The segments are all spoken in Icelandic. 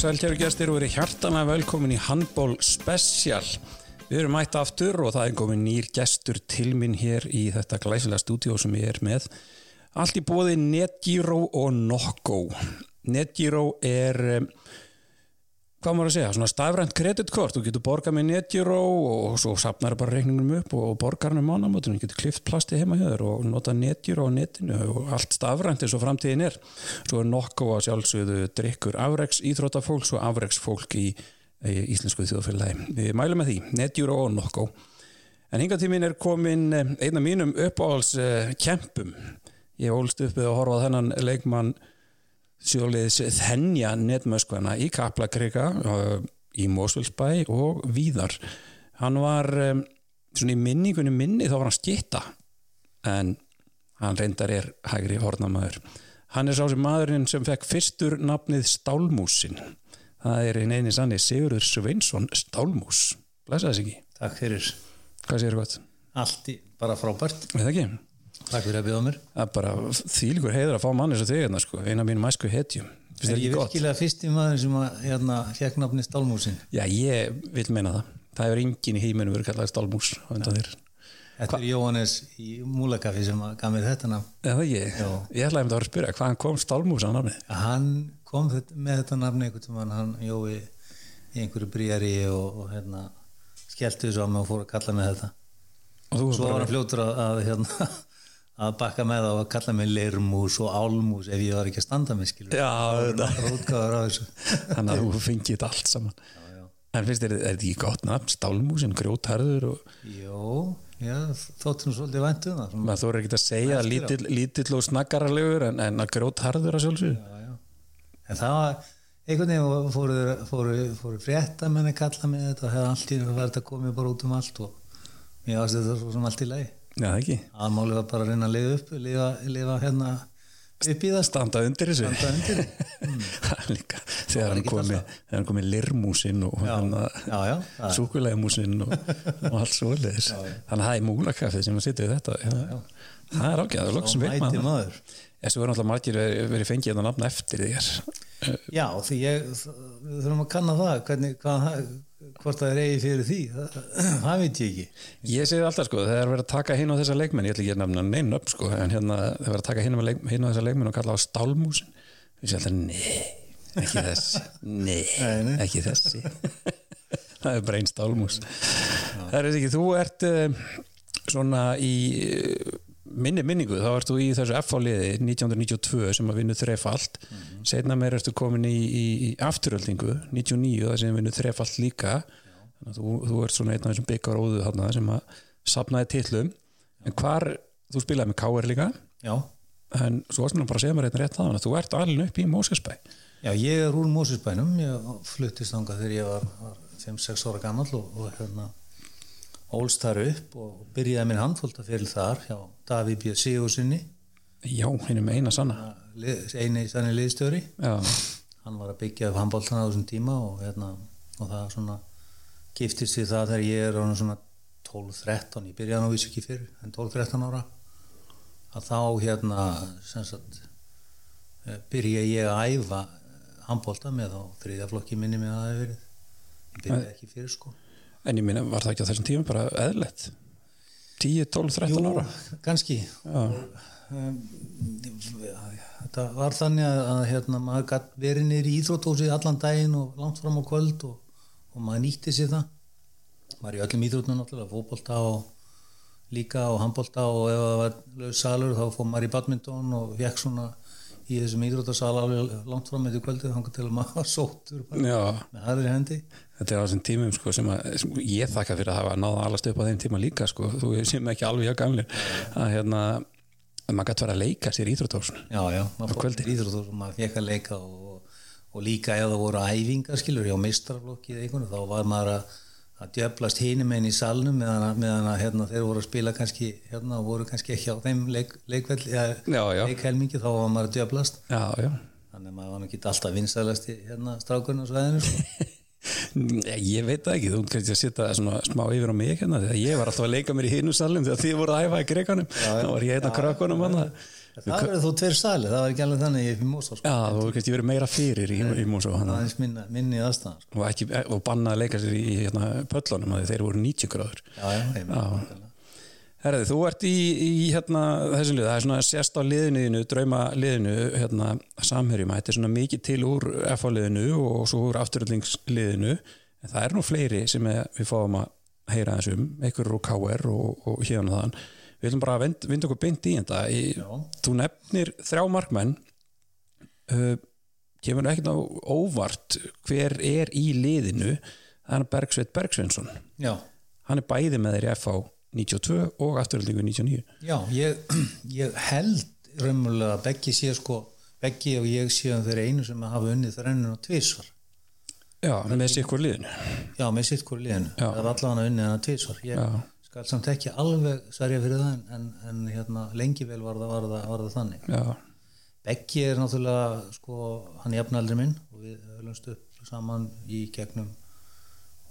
sælkjæru gestir og verið hjartanlega velkomin í Handból Special. Við erum mætt aftur og það er komin nýr gestur til minn hér í þetta glæsilega stúdíó sem ég er með. Allt í bóði NetGiro og Nokko. NetGiro er, hvað maður að segja, svona stafrænt kreditkort. Þú getur borgað með NetGiro og svo sapnar bara reikningum upp og borgar hann um mánamötunum. Þú getur klift plasti heima hjá þér og nota NetGiro á netinu og allt stafrænt eins og framtíðin er. Svo er Nokko að sjálfsögðu drikkur afreiks íþróttafólks og afreiksfólk í, í íslensku þjóðfélagi. Við mælum með því, NetGiro og Nokko. En hingatímin er komin eh, einn af mínum uppáhalds uh, kempum. Ég ólst uppið að horfa þennan leikmann sjóliðs þennja netmöskvana í Kaplakrika uh, í Mósvöldsbæ og víðar. Hann var um, svona í minningunni minni þá var hann skitta en hann reyndar er hægri hornamaður. Hann er sá sem maðurinn sem fekk fyrstur nafnið Stálmúsin. Það er einn eini sanni Sigurður Sveinsson Stálmús. Blessa þess ekki. Takk fyrir Hvað séu gott? allt í, bara frábært. Við það ekki? Takk fyrir að bjóða mér. Það er bara þýlikur heiður að fá mann eins og þig hérna sko. Eina mín mæsku hetjum. Þér Er ég virkilega fyrsti maður sem að hérna fekk nafni Stálmúsin? Já, ég vil meina það. Það hefur enginn í heiminu verið kallað stálmús. Þetta er Jóhannes í Múlakafi sem að gaf mér þetta nafn. Já. Ég ætlaði um það að að spyrja, hvaðan kom stálmús á nafni? Hann kom með þetta nafni einhvern tímann, hann jói í einhverju bríari og, og hérna skellti þessu á mig og fór að kalla mig þetta. Og þú Svo var hann fljótur að, að hérna að bakka með það og að kalla mig leirmús og álmús ef ég var ekki að standa mig skilur. Já, þannig að þú fengið þetta allt saman. Já, já. En finnst þér, er þetta ekki gott nafn? Stálmúsin, grjótharður og Jó, já, þóttum svolítið væntu það. Maður þú er ekki að segja lítill, lítill og snaggaralegur en, en að grjótharður að já. En það var, einhvern veginn fóru, fóru, fóru frétta menni kalla mig þetta og hefði allt í var þetta komið bara út um allt og mér varst þetta svo sem allt í lagi. Já, ekki. Aðmáli var bara að reyna að lifa upp, lifa, lifa hérna upp í það Standa undir þessu. standa undir. Það er líka, þegar hann komi, þegar hann komi lirmúsin og Já, hann já, já, það- súkulegumúsin og, og allt svoleiðis. Þannig að það er múlakaffið sem að sitja í þetta. Já. Það er ágæð, það er loksum Og veit mæti maður. Þessu verður náttúrulega margir verið, fengið þetta nafn eftir þér. Já, því ég, við þurfum að kanna það, hvernig, hvað, það- hvort það er eigi fyrir því, það, það veit ég ekki. Ég segi alltaf sko, þegar er verið að taka hinn á þessa leikmenn, ég ætla ekki að nefna neinn upp sko, en hérna þegar er verið að taka hinn á, leik, á þessa leikmenn og kalla á stálmúsin, ég segi alltaf, nei, ekki þessi, nei, ekki þessi. það er bara einn stálmús. Það er ekki, þú ert uh, svona í uh, minni minningu, þá ert þú í þessu F-áliði 1992 sem að vinna þrefalt, mm -hmm. setna meir ertu komin í, í, í afturöldingu 99, það sem vinna þrefalt líka. Þú, þú ert svona einn af þessum byggar óðu þarna sem að sapnaði tillum en hvar, þú spilaði með K.R. líka? Já, en svo varst mér bara að segja mér einn rétt það að þú ert alveg upp í Mósesbæ Já, ég er úr Mósusbænum, ég fluttist þangað þegar ég var 5-6 ára gammal og, og hérna ólst þar upp og byrjaði minn handfólta fyrir þar hjá Daví B. Sigursinni, já, hinn er með eina sanna eini sannig liðstjóri. já, Hann var að byggja upp handbóltana á þessum tíma og, hérna, og það svona giftist við það þegar ég er svona 12-13, ég byrjaði nú vissi ekki fyrir, en 12-13 ára, að þá hérna, sagt, eh, byrja ég að æfa handbólta með á þriðaflokki minni með að það hefur verið. Ég byrjaði ekki fyrir sko. En ég minna, var það ekki á þessum tíma bara eðlett 10, 12, 13 ára? kannski. já, Um, þetta var þannig að, hérna, maður gætt verið niður í íþróttósi allan daginn og langt fram á kvöld og, og maður nýtti sér það. Maður í öllum íþróttunum náttúrulega fótbolta og líka og handbolta og ef það var laus salur þá fór maður í badminton og fekk svona í þessum íþróttasala alveg langt fram með því kvöldið þannig til að maður já, með harðri hendi þetta er á þessum tímum sko, sem, að, sem ég þakka fyrir að hafa náða alast upp á þeim tíma líka sko, þú sem ekki alveg hjá gamlir að hérna að maður gæti verið að leika sér íþróttásun já, já, maður fór kvöldin. í íþróttur og maður fekk að leika og, og líka ef það voru æfingar skilur eða einhvern þá var maður að, að djöflast hinum einn í salnum meðan, meðan að hérna, þeir voru að spila kannski hérna og voru kannski ekki á þeim leik, leikveld Já, já. leikhelmingi þá var maður að djöflast já, já þannig að maður var ekki alltaf vinstæðast í hérna strákurinn á svæðinu sko. Ég veit það ekki, þú kannski að svona smá yfir á mig hérna, þegar ég var alltaf að leika mér í hinu salum þegar þið voru að æfa í grekanum, þá var ég af krökkunum hann Það verður þó tveir stæli, það var ekki alveg þannig í Mosó sko. Já, þú kannski verið meira fyrir í, í Mosó Það er minni, minni aðstæðan sko. og, og bannaði að leika sér í hérna, pöllunum að þeir voru 90 gráður Já, já, heim, Herði, þú ert í, í hérna, þessum lið, það er svona sérst á liðinu, drauma liðinu, hérna, samherjum, þetta er svona mikið til úr FA liðinu og svo úr afturöldingsliðinu, en það er nú fleiri sem við fáum að heyra þessum, einhverjur úr KR og, og hérna þaðan. Við viljum bara vind, vinda okkur beint í þetta. Í, þú nefnir þrjá markmenn, uh, kemur ekkert á óvart hver er í liðinu, er Bergsveit Bergsveinsson. Já. Hann er bæði með þeir í FA 92 og afturöldingu 99 Já, ég, ég held raunmjölulega að Beggi sé sko Beggi og ég séum þeirra einu sem hafa unnið þrennun og tvísvar Já, með hver liðinu. Já, með sitt hvori liðinu. Já. það var allavega unnið hana tvísvar ég Já. skal samt ekki alveg sverja fyrir það en, en, en hérna, lengi vel var það, var það, var það þannig. Já, Beggi er náttúrulega sko, hann er jafnaldri minn og við höfumst upp saman í gegnum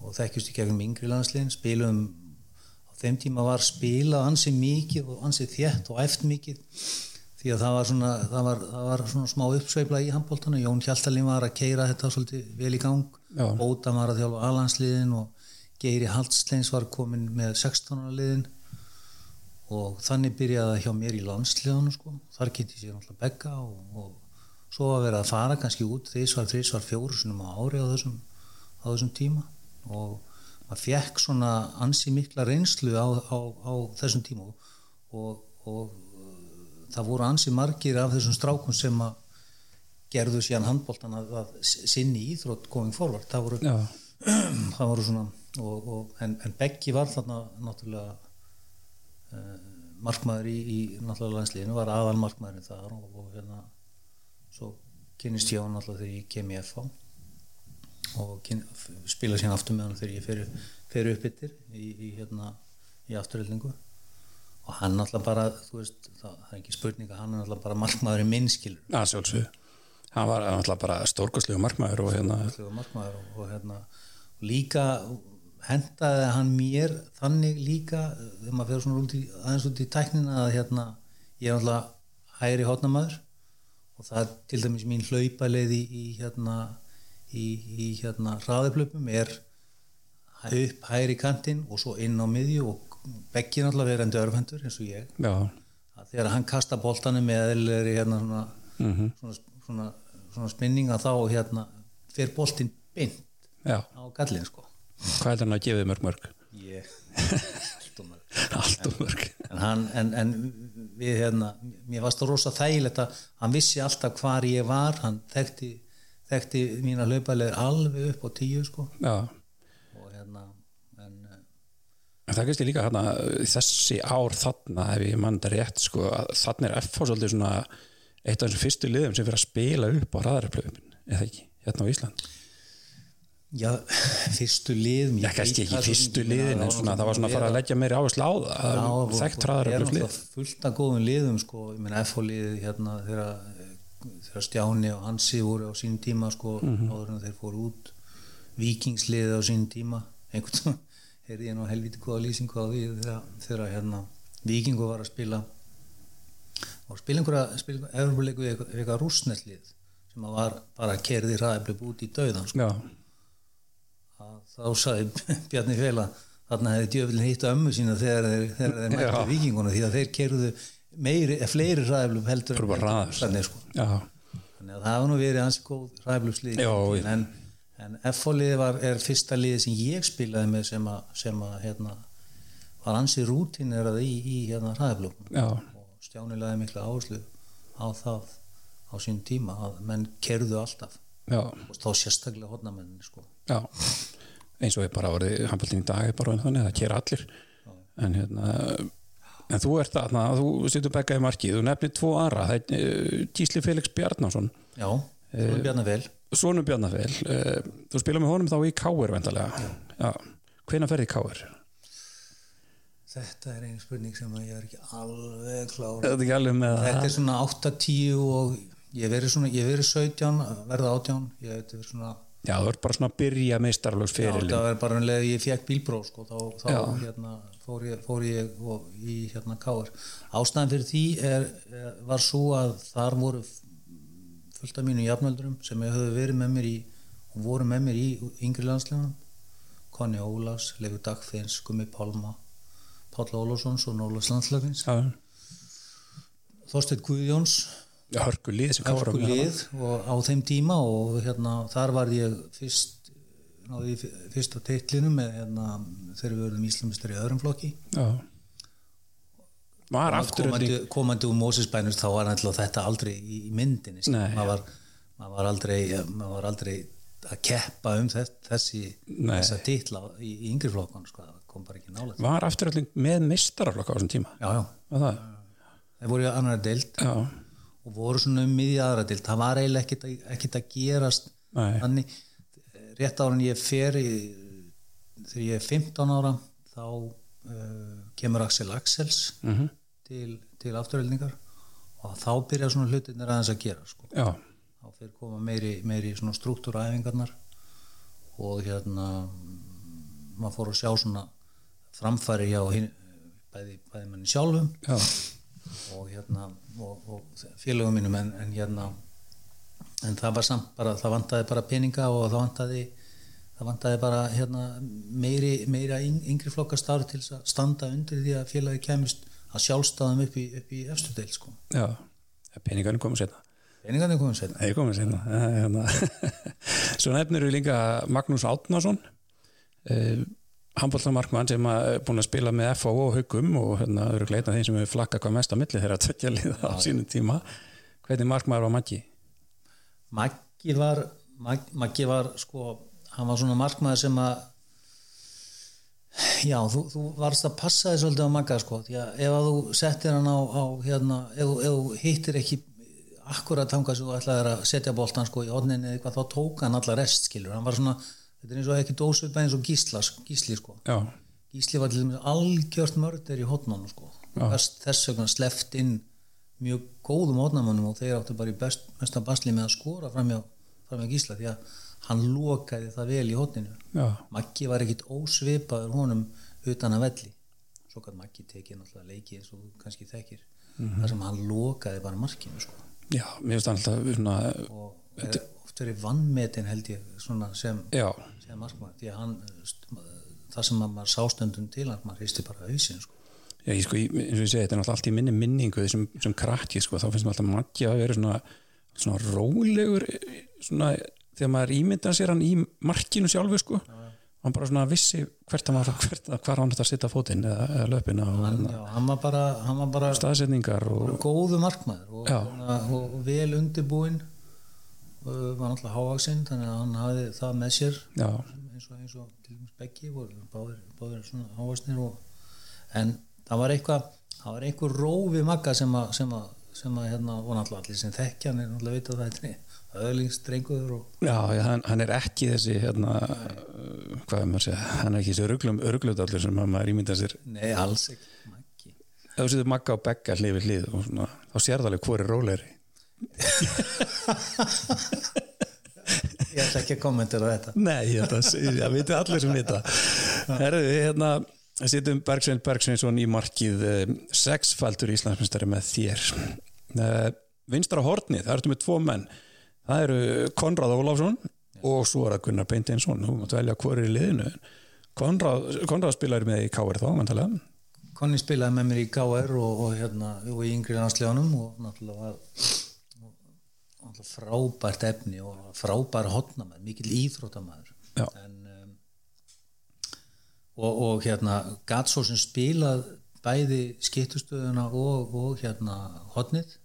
og þekkjust í gegnum yngri landsliðin spilum þeim tíma var spilað ansi mikið og ansi þétt og eft mikið því að það var svona, það var, það var svona smá uppsveifla í handbóltana Jón Hjaltalín var að keira þetta svolítið vel í gang Já. Bóta var að þjálfa alansliðin og Geiri Haldsleins var komin með 16. liðin og þannig byrjaði hjá mér í landsliðanu sko. þar geti sér náttúrulega begga og, og svo að vera að fara kannski út þrísvar, þrísvar, fjóru sinum á ári á þessum, á þessum tíma og maður fekk svona ansi mikla reynslu á, á, á þessum tíma og, og, uh, það voru ansi margir af þessum strákum sem að gerðu síðan handbóltan að, að sinni íþrótt going forward. Það voru, það voru svona og, og, en, en Beggi var þarna náttúrulega uh, markmaður í, í náttúrulega landsliðinu var aðal markmaðurinn þar og, og hérna svo kynist ég á náttúrulega þegar ég kem í FH og spila síðan aftur með hann þegar ég fer, fer upp yttir í, í hérna í afturhildingu og hann náttúrulega bara veist, það, er ekki spurning að hann er náttúrulega bara markmaðurinn minn skilur. Að sjálfsög hann var náttúrulega bara stórkostlegu markmaður og hérna, markmaður og, og hérna líka hendaði hann mér þannig líka þegar maður fyrir út í, aðeins út í tæknina að hérna ég er náttúrulega hægri hótnamaður og það er til dæmis mín hlaupaleið í, í hérna í, í hérna hraðiplöpum er upp hægri kantinn og svo inn á miðju og beggi náttúrulega verið endur örfendur eins og ég þegar hann kasta boltanum með eðlilegri hérna svona, Mhm. svona, svona, svona spinninga þá hérna fer boltin beint já á gallin sko hvað er hann að gefa mörg mörg? ég allt og mörg. allt og mörg en, hann, en, en við hérna mér varst það rosa þægilegt að hann vissi alltaf hvar ég var hann þekkti, þekkti mína hlaupalegur alveg upp á tíu sko. Já, og hérna en, eh, en það kannski líka hérna þessi ár þarna ef ég mann þetta rétt sko, að þarna er FH svolítið svona eitt af þessum fyrstu liðum sem fyrir að spila upp á hraðarplöfum eða ekki, hérna á Ísland já, fyrstu lið Já, kannski ekki fyrstu liðin en svona, það var svona að fara að leggja meiri áherslu á það þekkt og- hraðar og er lið náttúrulega fullt af góðum liðum sko, ég meina FH liðið hérna þegar, þegar Stjáni og Hansi voru á sín tíma sko, Mhm. áður en þeir fóru út Vikingsliðið á sín tíma einhvern veginn heyrði ég nú helviti góða lýsingu á því þegar, þegar hérna Vikingu var að spila og spila einhverja Evropuleiku við eitthvað, rúsneslið sem að var bara kerði hraðiblöp út í dauðan sko. þá sagði Bjarni Fela þarna hefði djöflin hitt ömmu sína þegar þeir, þeir mættu Já. vikinguna því að þeir kerðu meiri, fleiri ræðblum heldur. Þannig, sko. já, þannig að það hafa nú verið hansi góð ræðblumslið Já, já. en, en var er fyrsta liðið sem ég spilaði með sem að, sem að hérna, var hansi rútinerað í, í hérna ræðblum já, og Stjáni laði mikla áherslu á það á sín tíma að menn kerðu alltaf já, og þá sérstaklega hodnamennin sko. já eins og ég bara orðið handbóltin í dag er bara þannig að það kera allir en hérna en þú ert þarna, þú setur bekka í markið þú nefnir tvo aðra, það er eh, Gísli Felix Bjarnason, Já, uh, Bjarni Vel Sónu Bjarnafel þú spila með honum þá í Káir vendalega já, hvenær ferði Káir? Þetta er einu spurning sem að ég er ekki alveg klár. Þetta er ekki alveg með Þetta er svona 8-10 og ég hef verið svona, ég hef verið 17 verða 18, ég hef verið svona Já, þú ert bara svona að byrja meistarlags Já, fyrirlin. það var bara um leið að ég fekk bílbróð sko, þá, þá Já. hérna, fór ég, fór ég og, í hérna káar. Ástæðan fyrir því er, var svo að þar voru fullt af mínu jafnöldurum sem ég höfðu verið með mér í og voru með mér í yngri landslegunum Konni Ólafs, Leifur Dagfinns, Gummi Pálma Páll Ólafssons og Nólas landslagins Já, Þorsteinn Guðjóns já, hörku lið sem kára hörku lið og á þeim tíma og hérna, þar var ég fyrst náði fyrst á teitlinu með hérna, þegar við verðum íslamistar í öðrum flokki Já. Komandi, komandi úr Mósisbænus þá var þetta aldrei í myndinni sko. Nei, maður var, maður var aldrei maður var aldrei að keppa um þess, þessi þessa titla í, í yngri flokkon sko. kom bara ekki nálega Var afturölding með meistaraflokk á þessum tíma? já, já, það? voru í annar deild Já. Og voru svona um miðja aðra deild það var eiginlega ekkit, að- ekkit að gerast Nei. þannig rétt ára en ég fer í, þegar ég er 15 ára þá uh, kemur Axel Axels Mm til, til afturöldingar og þá byrja svona hlutinir aðeins að gera sko. Þá fyrir koma meiri, meiri struktúræfingarnar og hérna maður fór að sjá svona framfæri hjá hin, bæði, bæði manni sjálfum Já. Og hérna og, og félögum mínum en, en hérna en það var samt bara, það vantaði bara peninga og það vantaði það vantaði bara hérna meiri, meira yng- yngri flokkar starf til að standa undir því að félagi kemist að sjálfstæðum upp í, í efstu deil sko. Já. Peningarnir komið setna. peningarnir komum sér Þeir komið setna. Hérna. Svo nefnir við líka Magnús Átnason uh, handbóltamarkmann sem er búin að spila með FO og Haugum og hérna eru gleita þeim sem hefur flakkað hvað mest á milli þeirra tvekja liða á sínum tíma. Hvernig markmaður var Maggi? Maggi var Mag- Maggi var sko hann var svona markmaður sem að já, þú, þú varst að passa þess svolítið á Magga sko, því að ef að þú settir hann á, á hérna, ef, ef þú hittir ekki akkurat þangað sem þú ætlaðir að setja boltan sko í odninni eða eitthvað, þá tók hann alla rest skilur, hann var svona, þetta er eins og ekki dósvipað eins og gísla, gísli sko Já. Gísli var til dæmis algjört mörder í hotnónu sko. þess, þess vegna sleft inn mjög góðum hotnamönnum og þeir áttu bara í best, mesta basli með að skora framjá, framjá Gísla því að hann lokaði það vel í hotninu Já. Maggi var ekkit ósvipaður honum utan að velli svo kann Maggi tekið náttúrulega leiki eins og kannski þekkir Mhm. þar sem hann lokaði bara markinu sko. Já, mér finnst alltaf svona, og oft verið vannmetin held ég svona sem, já, sem markmaður því að hann það sem að maður sástundum til hann maður hristi bara hausinn sko. Já, ég sko, ég- eins og ég segi, þetta er náttúrulega allt í minni minningu sem, sem krakki, sko, þá finnst mér alltaf Maggi að vera svona, svona rólegur svona, þegar maður ímyndar sér hann í markinu sjálfu, sko. Hann bara svona vissi hvert hann var hvert, hvar hann þetta að setja fótinn eða, eða löpina og hann, já, hann var bara, hann var bara staðsetningar og, góðu markmaður og, Já. og, og vel undirbúinn. og var náttúrulega hávaksinn þannig að hann hafði það með sér. Eins og, eins og til dæmis Beggi voru báðir, báðir svona hávaksnir og, en það var eitthvað það var einhver rófi magga sem að, sem að, sem að hérna, og náttúrulega allir sem þekkja hann er náttúrulega vita að það er öðlingsdrenguður og já, já hann, hann er ekki þessi hérna, uh, hvað er maður að segja hann er ekki þessi ruglutallur sem maður ímyndar sér. Nei, alls ekki ef þú setur Magga og Begga hlið við hlið og svona, þá sér það alveg hvor er rólegri ég ætla ekki að kommentera þetta Nei, ég viti allir sem vita. Herðu, hérna sittum Bergsvein Bergsveinsson í markið eh, sexfaldur Íslandsmyndstari með þér. Uh, Vinstra horni, það ertu með tvo menn. Það eru Konrad Ólafsson og svo er það Gunnar Beinteinsson. Þú mátt velja hvor er í liðinu. Konrad, Konrad spilar með í KR þá, mantalega Konni spilaði með mér í KR og, og, hérna, og í yngri landsleganum og náttúrulega var frábært efni og frábær hotnamaður, mikill íþrótamaður Já. en um, og, og hérna Gatsó sem spilað bæði skiptustöðuna og, og hérna hotnið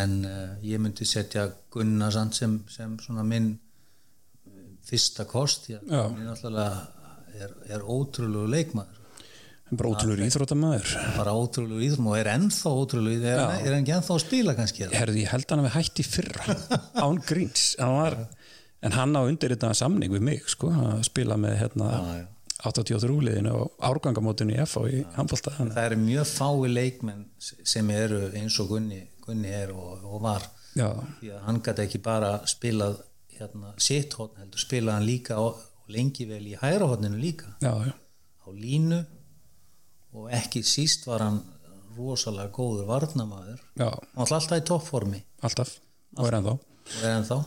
en uh, ég myndi setja Gunnar Sand sem, sem svona minn uh, fyrsta kost er náttúrulega er, er ótrúlegu leikmaður bara ótrúlur íþróttamaður. Bara ótrúlegu íþrum og er ennþá ótrúlegu er, er hann ekki ennþá að spila kannski eða? Herðu, ég held hann að við hætti fyrra án gríns. Hann var, en hann á undir þetta samning við mig sko, að spila með hérna, Já, já. 83 liðinu og árgangamótinu í FH í handbólta það eru mjög fái leikmenn sem eru eins og Gunni, Gunni er og, og var. Já, því að hann gæti ekki bara spilað hérna, sitt hótt heldur spilaði hann líka og, og lengi vel í hægra hóttinu líka. Já, já, á línu og ekki síst var hann rosalega góður varnamaður já, hann var alltaf í toppformi. Alltaf. Og er ennþá. Og er ennþá.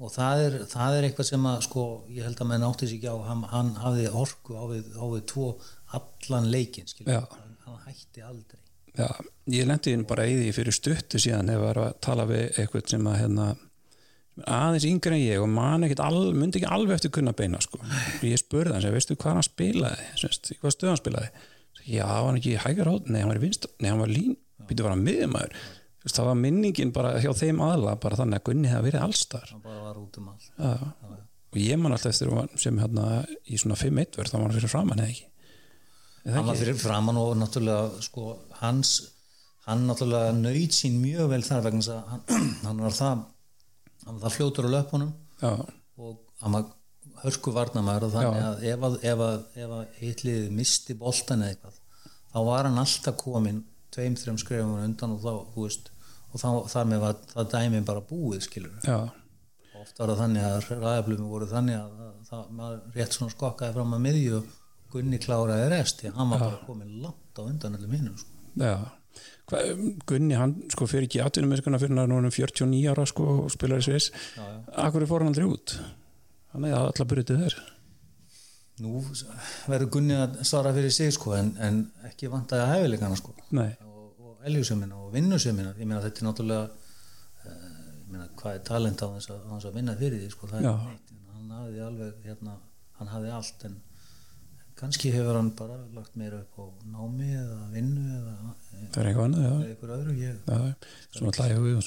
Og það er, það er eitthvað sem að sko, ég held að menn átti sig ekki á. Hann, hann hafði orku á við, á við tvo allan leikin hann, hann hætti aldrei. Já, ég lendi inn bara í því fyrir stuttu síðan ef var að tala við eitthvað sem að hérna, aðeins yngri en ég og man ekkert al, myndi ekki alveg eftir kunna beina sko. ég spurði hans, veistu hvað hann spilaði? Hvað stöð hann spilaði já, hann var ekki í hægar hótt, nei, hann var í vinst nei, hann var lín, býttu var hann miðumæður það var minningin bara hjá þeim aðla bara þannig að Gunni hefði verið allstar. Hann bara var út um allt. Já. og ég man alltaf eftir að sem hérna í svona 5-1 verð þá var hann fyrir framann eða ekki? Eða hann var fyrir framann og náttúrulega sko, hans, hann náttúrulega nöyt sín mjög vel þar vegna að hann, hann var það hann var það fljótur á löpunum. Já, og hann var hörku varnamæður og þannig að ef að, ef að, ef að hitlið misti boltan eða eitthvað þá var hann alltaf komin tveim, þreim skrefum undan og þá, þú veist og þá, þar með var það dæmi bara búið skilur já, og oft var það þannig að ræðablumi voru þannig að það, maður rétt svona skokkaði fram að miðju og Gunni kláraði rest því að hann var bara komin langt á undan öllum hinnum sko. já. Hva, Gunni, hann sko fyrir ekki atvinnum fyrir hann núna um 49 ára sko og spilar í Já, já. Akkur fór hann aldrei út Hann er alltaf byrjuð þér nú verður Gunni að svara fyrir sig sko, en, en ekki vantaði að hefileikana sko. Nei, og, og eljusemina og vinnusumina ég meina þetta er náttúrulega uh, ég meina hvað er talent á þess að, þess að vinna fyrir því sko, neitt hann hafði alveg hérna, hann hafði allt en kannski hefur hann bara lagt meira upp á námi eða vinnu eða, það er eitthvað öðru ég, Já, svo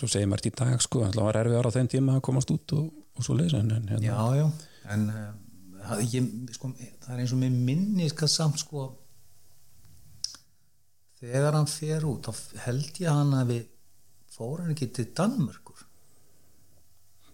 og segir maður í dag sko, alltaf var erfið ára á þeim tíma að komast út og, og svo leysa en, en hérna, já já en uh, ég, sko, það er eins og mér minni skal samt sko þegar hann fer út þá held ég að hann að við fór hann ekki til Danmörkur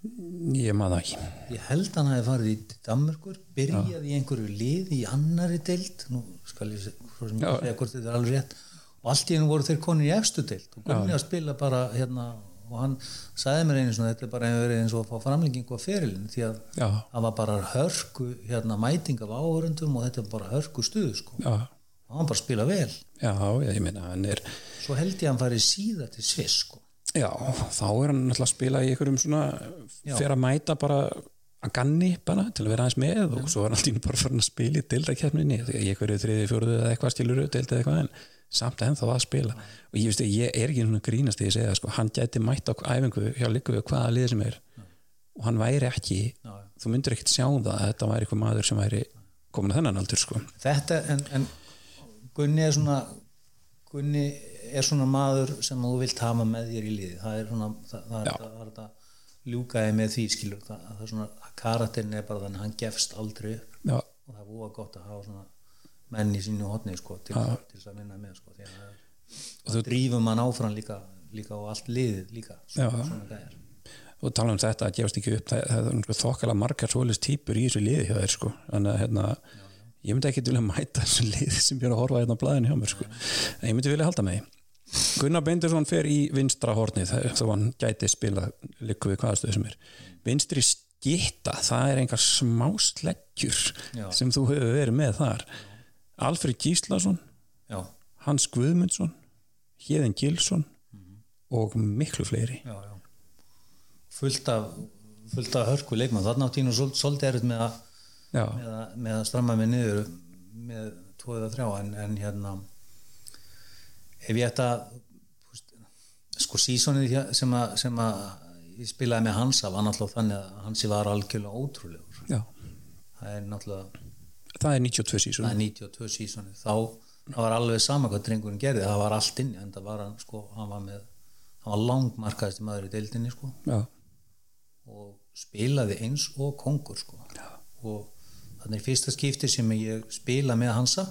ég maður það ekki. Ég held að hann hafi farið í Danmörkur byrjaði í einhverju liði í annari deild nú skal ég segja hvort þetta er alveg rétt og allt í hennu voru þeir konir í efstu deild og Gunni að spila bara hérna og hann sagði mér einu svona þetta er bara hefur verið eins og að fá framlengingu á ferilin því að það var bara hörku hérna mæting af áhörundum og þetta er bara hörku stuð sko. Já, og hann bara spila vel. Já, ég meina hann er svo held ég að hann farið síða til Sviss sko. Já, þá er hann náttúrulega að spila í einhverjum svona, fyrir að mæta bara að ganni bara til að vera aðeins með og svo er hann alltaf bara farin að spila í deildakeppninni í einhverju þriði, fjóruðu eða eitthvað stiluru deildi eða eitthvað en samt ennþá að spila. Og ég veist, ég er ekki svona grínast því að segja, sko, hann gæti mæta á æfingu hjá líku við hvaða lið sem er. Og hann væri ekki, já. þú myndir ekkit sjá það að þetta væri eitthvað maður sem væri komin að þennan aldur, sko. Þetta en, en Gunni er svona Gunni er svona maður sem þú vilt hafa með þér í liði það er svona það, það, er, Já. það, það þetta ljúkaði með því skilur. Það, það er svona karakterin er bara þannig að hann gefst aldrei upp. Já, og það er búa gott að hafa svona menn í sínu hotni sko til, Já. til þess að vinna með sko því að það Og þá drífum mann áfram líka, líka og allt liðið líka Já. svona, svona gæjar. Og tala um þetta að gefast ekki upp það, er þokkala margar svoleiðis típur í þessu liði hjá þér sko. Þannig að hérna, ég myndi ekki vilja mæta þessu liði sem ég er að horfa hérna á blæðinu hjá mér sko. En ég myndi vilja halda mig Gunnar Bendursson fer í vinstra hornið þá hann gæti spila líku við hvaða stöðu sem er. Vinstri skitta, það er einhver smá sleggjur Já. sem þú hefur verið með þar Alfred Gíslason já, Hans Guðmundsson Hjeðin Gilsson Mhm. og miklu fleiri. Já, já. Fullt af fullt af hörku leikmann. Þarna nú svol- svolítið erut með að með að, með að stramma mig niður með tvo eða þrjá en, en hérna ef ég ætta sko sísonið sem að, sem að ég spilaði með Hansa var náttúrulega þannig að Hansi var algjörlega ótrúlegur. Já, það er náttúrulega það er 92 sísón það er 92 sísonið þá það var alveg sama hvað drengurinn gerði. Það var allt inni en það var hann sko hann var með hann var langmarkaðist maður í deildinni sko. Já, og spilaði eins og kongur sko. og þannig er fyrsta skipti sem ég spila með Hansa.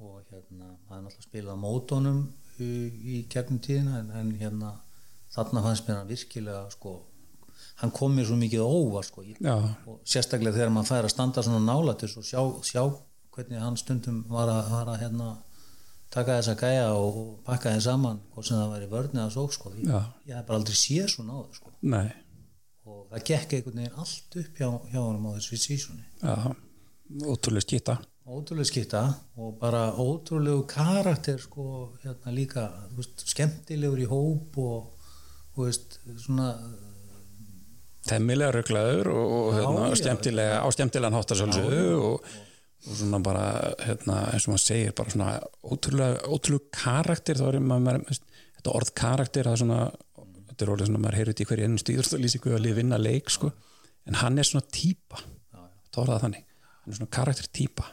Og hérna það er náttúrulega spilað á mótónum í, í gegnum tíðina en, en hérna þarna fannst mér hann virkilega sko, hann kom mér svo mikið óvar sko, og sérstaklega þegar mann fær að standa svona nálatis og sjá, sjá hvernig hann stundum var að, var að hérna, taka þessa gæja og, og pakka þeim saman hvort sem það væri vörn eða sók sko. ég, ég hef bara aldrei séð svona á það sko og það gekk einhvern veginn allt upp hjá, hjá honum á þessu sísoni Já, ótrúlega skýta. Ótrúlega skipta og bara ótrúlegu karakter sko hérna líka veist, skemmtilegur í hóp og þú veist, svona temmilega rugglaður og, og hérna, skemmtilega, á skemmtilegan háttarsölsu og, og svona bara hérna, eins og maður segir, bara svona ótrúlega, ótrúlega karakter þá er maður, þetta orð karakter það er svona, þetta er orðið svona maður heyrði í hverju ennum stíðurstólýsingu að liða vinna leik sko, en hann er svona típa það orðað þannig, hann er svona karakter típa.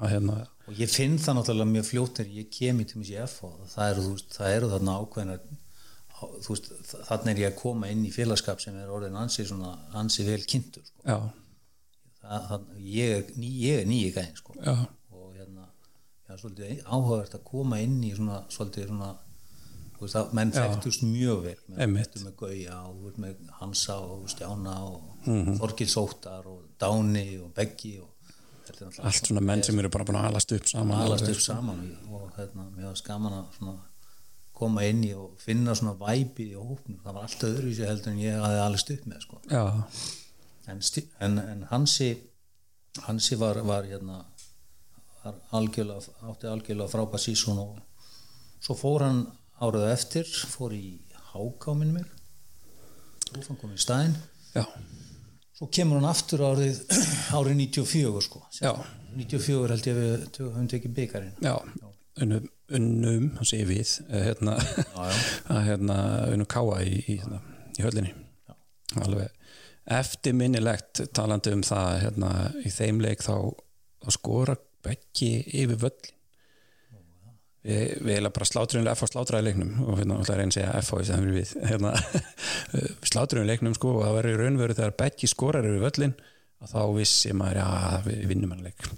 Að hérna og ég finn það náttúrulega mjög fljótt þegar ég kem í til mér sér F og það eru, það þarna ákveðnar þú veist, þarna er ég að koma inn í félagskap sem er orðin ansi svona, ansi vel kynntur sko. það, það, ég ný, ég er nýi gæðin sko. og hérna já, svolítið áhugavert að koma inn í svona, svolítið svona veist, að menn þekktust mjög vel. Með, með Gauja og með Hansa og Stjána og mm Þorgil Sóttar og Dáni og Beggi og allt svona menn sem eru bara búin að alast upp saman alast upp saman og hérna, mér var skaman að svona, koma inn í og finna svona væpi í hópnum, það var allt öðru í sig heldur en ég hafði alveg upp með sko. en, en, en Hansi Hansi var, var hérna var algjörlega, átti algjörlega frábæð sísón og svo fór hann árið á eftir fór í hákáminn mig. Og fann komið í staðinn. Já, svo kemur hann aftur árið árið 94 sko. Já, 94 held ég við höfum tekið byggarinn já. Unnum, unnum hann segir við eh, hérna, að hérna unnum káa í, í, hérna, í höllinni. Alveg eftirminnilegt talandi um það hérna, í þeim leik þá, þá skora Beggi yfir völlin við, við erum bara slátruðum F á slátræði leiknum og hérna ætla að reyna að segja F á þess að við hérna, slátruðum leiknum sko og það verður í raunveru þegar Beggi skorar yfir völlin að þá vissi maður að við vinnum hann leik.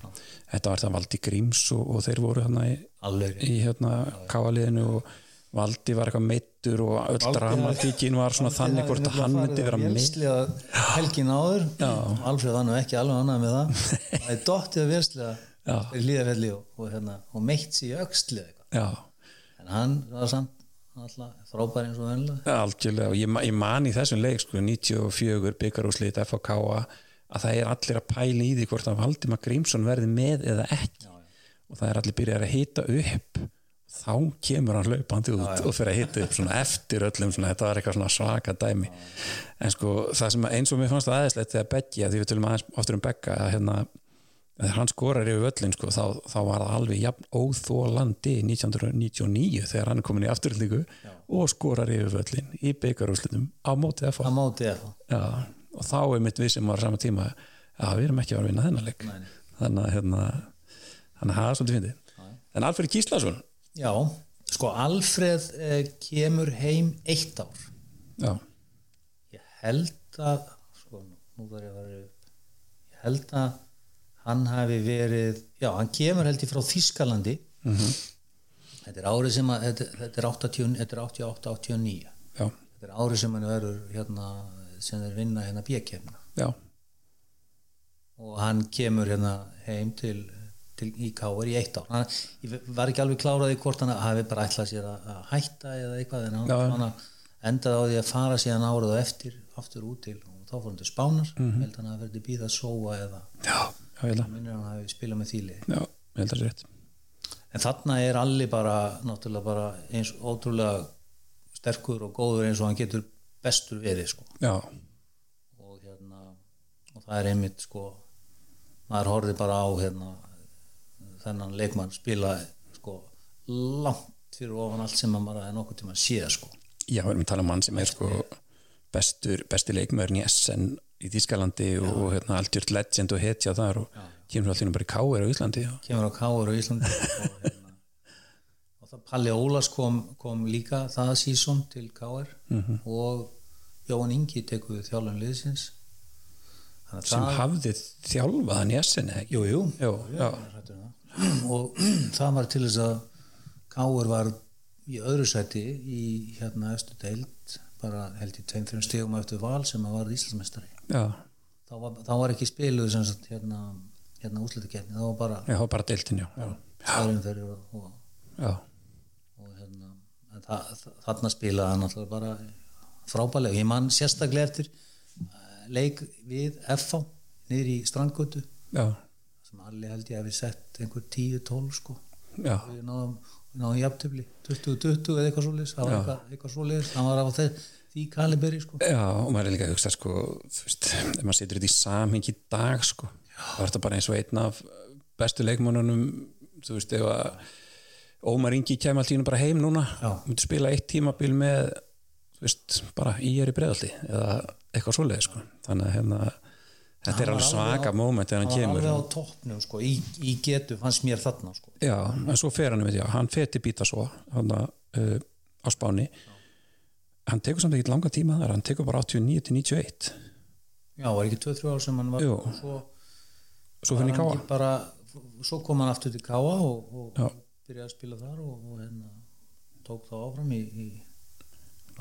Þetta var það Valdi Gríms og, og þeir voru hérna í, alveg í hérna káaliðinu og Valdi var eitthvað meittur og öll dramatíkin var svona þannig hvort að hann myndi vera vélslega helgin áður. Alfred var nú ekki alveg annað með það. Það er dottið að vélslega hlýðarfelli og, og, hérna, og meitt sér já, en hann var samt frábær eins og venlega algjörlega. Og ég, ég man í þessum leik sko 94 byggarúslit FHK að það er allir að pæla í því hvort að Valdimar Grímsson verði með eða ekki. Og það er allir byrjar að hita upp. Þá kemur hann hlaupandi út og fyrir að hita upp svona eftir öllum svona, þetta var eitthvað svaka dæmi. En sko það sem eins og mér fannst aðeinslegt þegar Beggi, að því við tölum aðeins oftur um Begga að hérna þegar hann skorar yfir völlin sko, þá, þá var það alveg jafn óþólandi 1999 þegar hann er komin í afturöldingu og skorar yfir völlin í byggarúslitum á mótið að fá og þá er mitt við sem var á sama tíma að við erum ekki að vinna þennan leik. Þannig að hérna, þannig að það er svolítið fyndið. En Alfred Gíslason? Já, sko Alfred eh, kemur heim eitt ár. Já, ég held að sko, nú þarf ég að vera upp. Ég held að hann hafi verið já, hann kemur held ég frá Þískalandi Mhm. þetta er árið sem að þetta, þetta er 80 þetta er 88-89 já, þetta er árið sem hann verður hérna, sem þeir vinna hérna bjökjefna og hann kemur hérna heim til, til í Káar í eitt ár. Hann, ég var ekki alveg kláraði hvort hann hafi bara ætlað sér að, að hætta eða eitthvað en hann, hann endaði á því að fara síðan árið og eftir aftur út til og þá fór hann til Spánar. Mm held hann að verði býða að sóa eða að minnir hann hafi spilað með þýli. Já, held að það er rétt. En þarna er allir bara bara eins ótrúlega sterkur og góður eins og hann getur bestur verið sko. Já, og hérna og það er einmitt sko maður horfði bara á hérna þennan leikmann spila sko langt fyrir ofan allt sem maður er nokkuð tíma sé sko. Já, við erum að tala um mann sem er sko bestur, besti leikmöðurinn í SN í Þískalandi og hérna algjört legend og hetja þar og kemur allir bara í K.R. á Íslandi og, kemur á Káur á Íslandi og, hérna, Palli Ólas kom, kom líka það sísón til Káur Mhm. og Jóhann Ingi tekuð þjálfun liðsins. Þannig sem það- hafði þjálfað hann í SN eða ekki? Jú, jú, Jú, já, hræddur um og það var til þess að Káur var í öðru sæti í hérna östu deild bara held í tveim fyrir stegum eftir val sem að var Íslandsmeistari. Já, þá var, var ekki spiluð sagt hérna, hérna úslitakeppni, það var bara hafa bara deiltin, já, já, og, já, þarna spilaði hann alltaf bara frábælega, ég man sérstaklega eftir leik við FH niður í strandgötu. Sem allir held ég að við sett einhver 10-12 sko. Já, við náðum, náðum jafntöfli 20-20 eða eitthvað svoleiðis. Það var eitthvað, eitthvað svoleiðis, það var á þeir, því kaliberi sko. Já og maður er líka að hugsa sko, þú veist, ef maður setur þetta í samhengi í dag sko, þá er þetta bara eins og einn af bestu leikmannunum þú veist, ef að Ómar Ingi kemur allt í hennu bara heim núna. Já. myndi spila eitt tímabil með veist, bara í er í breðaldi eða eitthvað svoleið sko. Þannig að hérna, þetta er Hann alveg svaka moment þegar hann hann var kemur. alveg á toppnum sko, í, í getu fannst mér þarna sko. Já, en svo fer hann, ég, hann fer til býta svo hann uh, á Spáni. Hann tekur samt ekki langa tíma þar, hann tekur bara 89 til 91 já, var ekki 2-3 ár sem hann var Jú. svo, svo hann ekki bara, svo kom hann aftur til Káa og, og Já. Byrjaði að spila þar og, og hérna, tók þá áfram í, í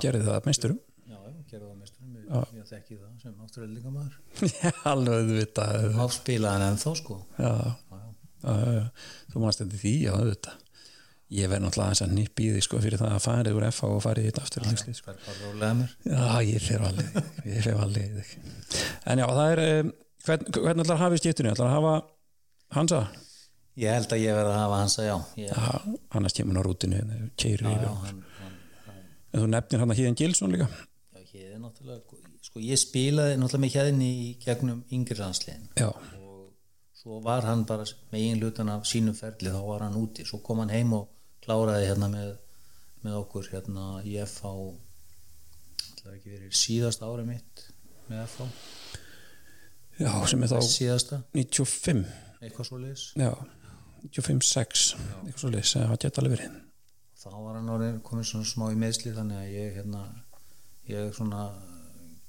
gerði það meisturum? Já, já, gerði það mesturum Já. ég, ég þekki það sem afturöldingamæður alveg þú veit að þá spilaði hann ennþá sko. Já, já, já. já, já, já. þú mannst þetta því, já, þetta ég verð náttúrulega aðeins að nýpp í því sko fyrir það að farið úr FH og farið í þetta afturlýsli sko. það bara rólega mér. Já, ég fer alveg ég fer alveg en já, það er um, hvern, hvernig ætlar að hafa í skiptunni ætlar að hafa Hansa ég held að ég verði að hafa hans að já. Ég, annars kemur hann á rútinu já, hann, hann, hann, en þú nefnir hann að Híðan Gilsson líka. Já, er náttúrulega sko ég spilaði náttúrulega með hérni í gegnum yngri landsliðin. Já, og svo var hann bara með einn hlutan af sínum ferli þá var hann úti, svo kom hann heim og kláraði hérna með, með okkur hérna í FH síðasta ári mitt með FH, já, sem er þá síðasta. 95 eitthvað svo leis já, 95-6 eitthvað svo leys, það geta alveg verið þá var hann orðin komin svona smá í meðsli þannig að ég hérna ég svona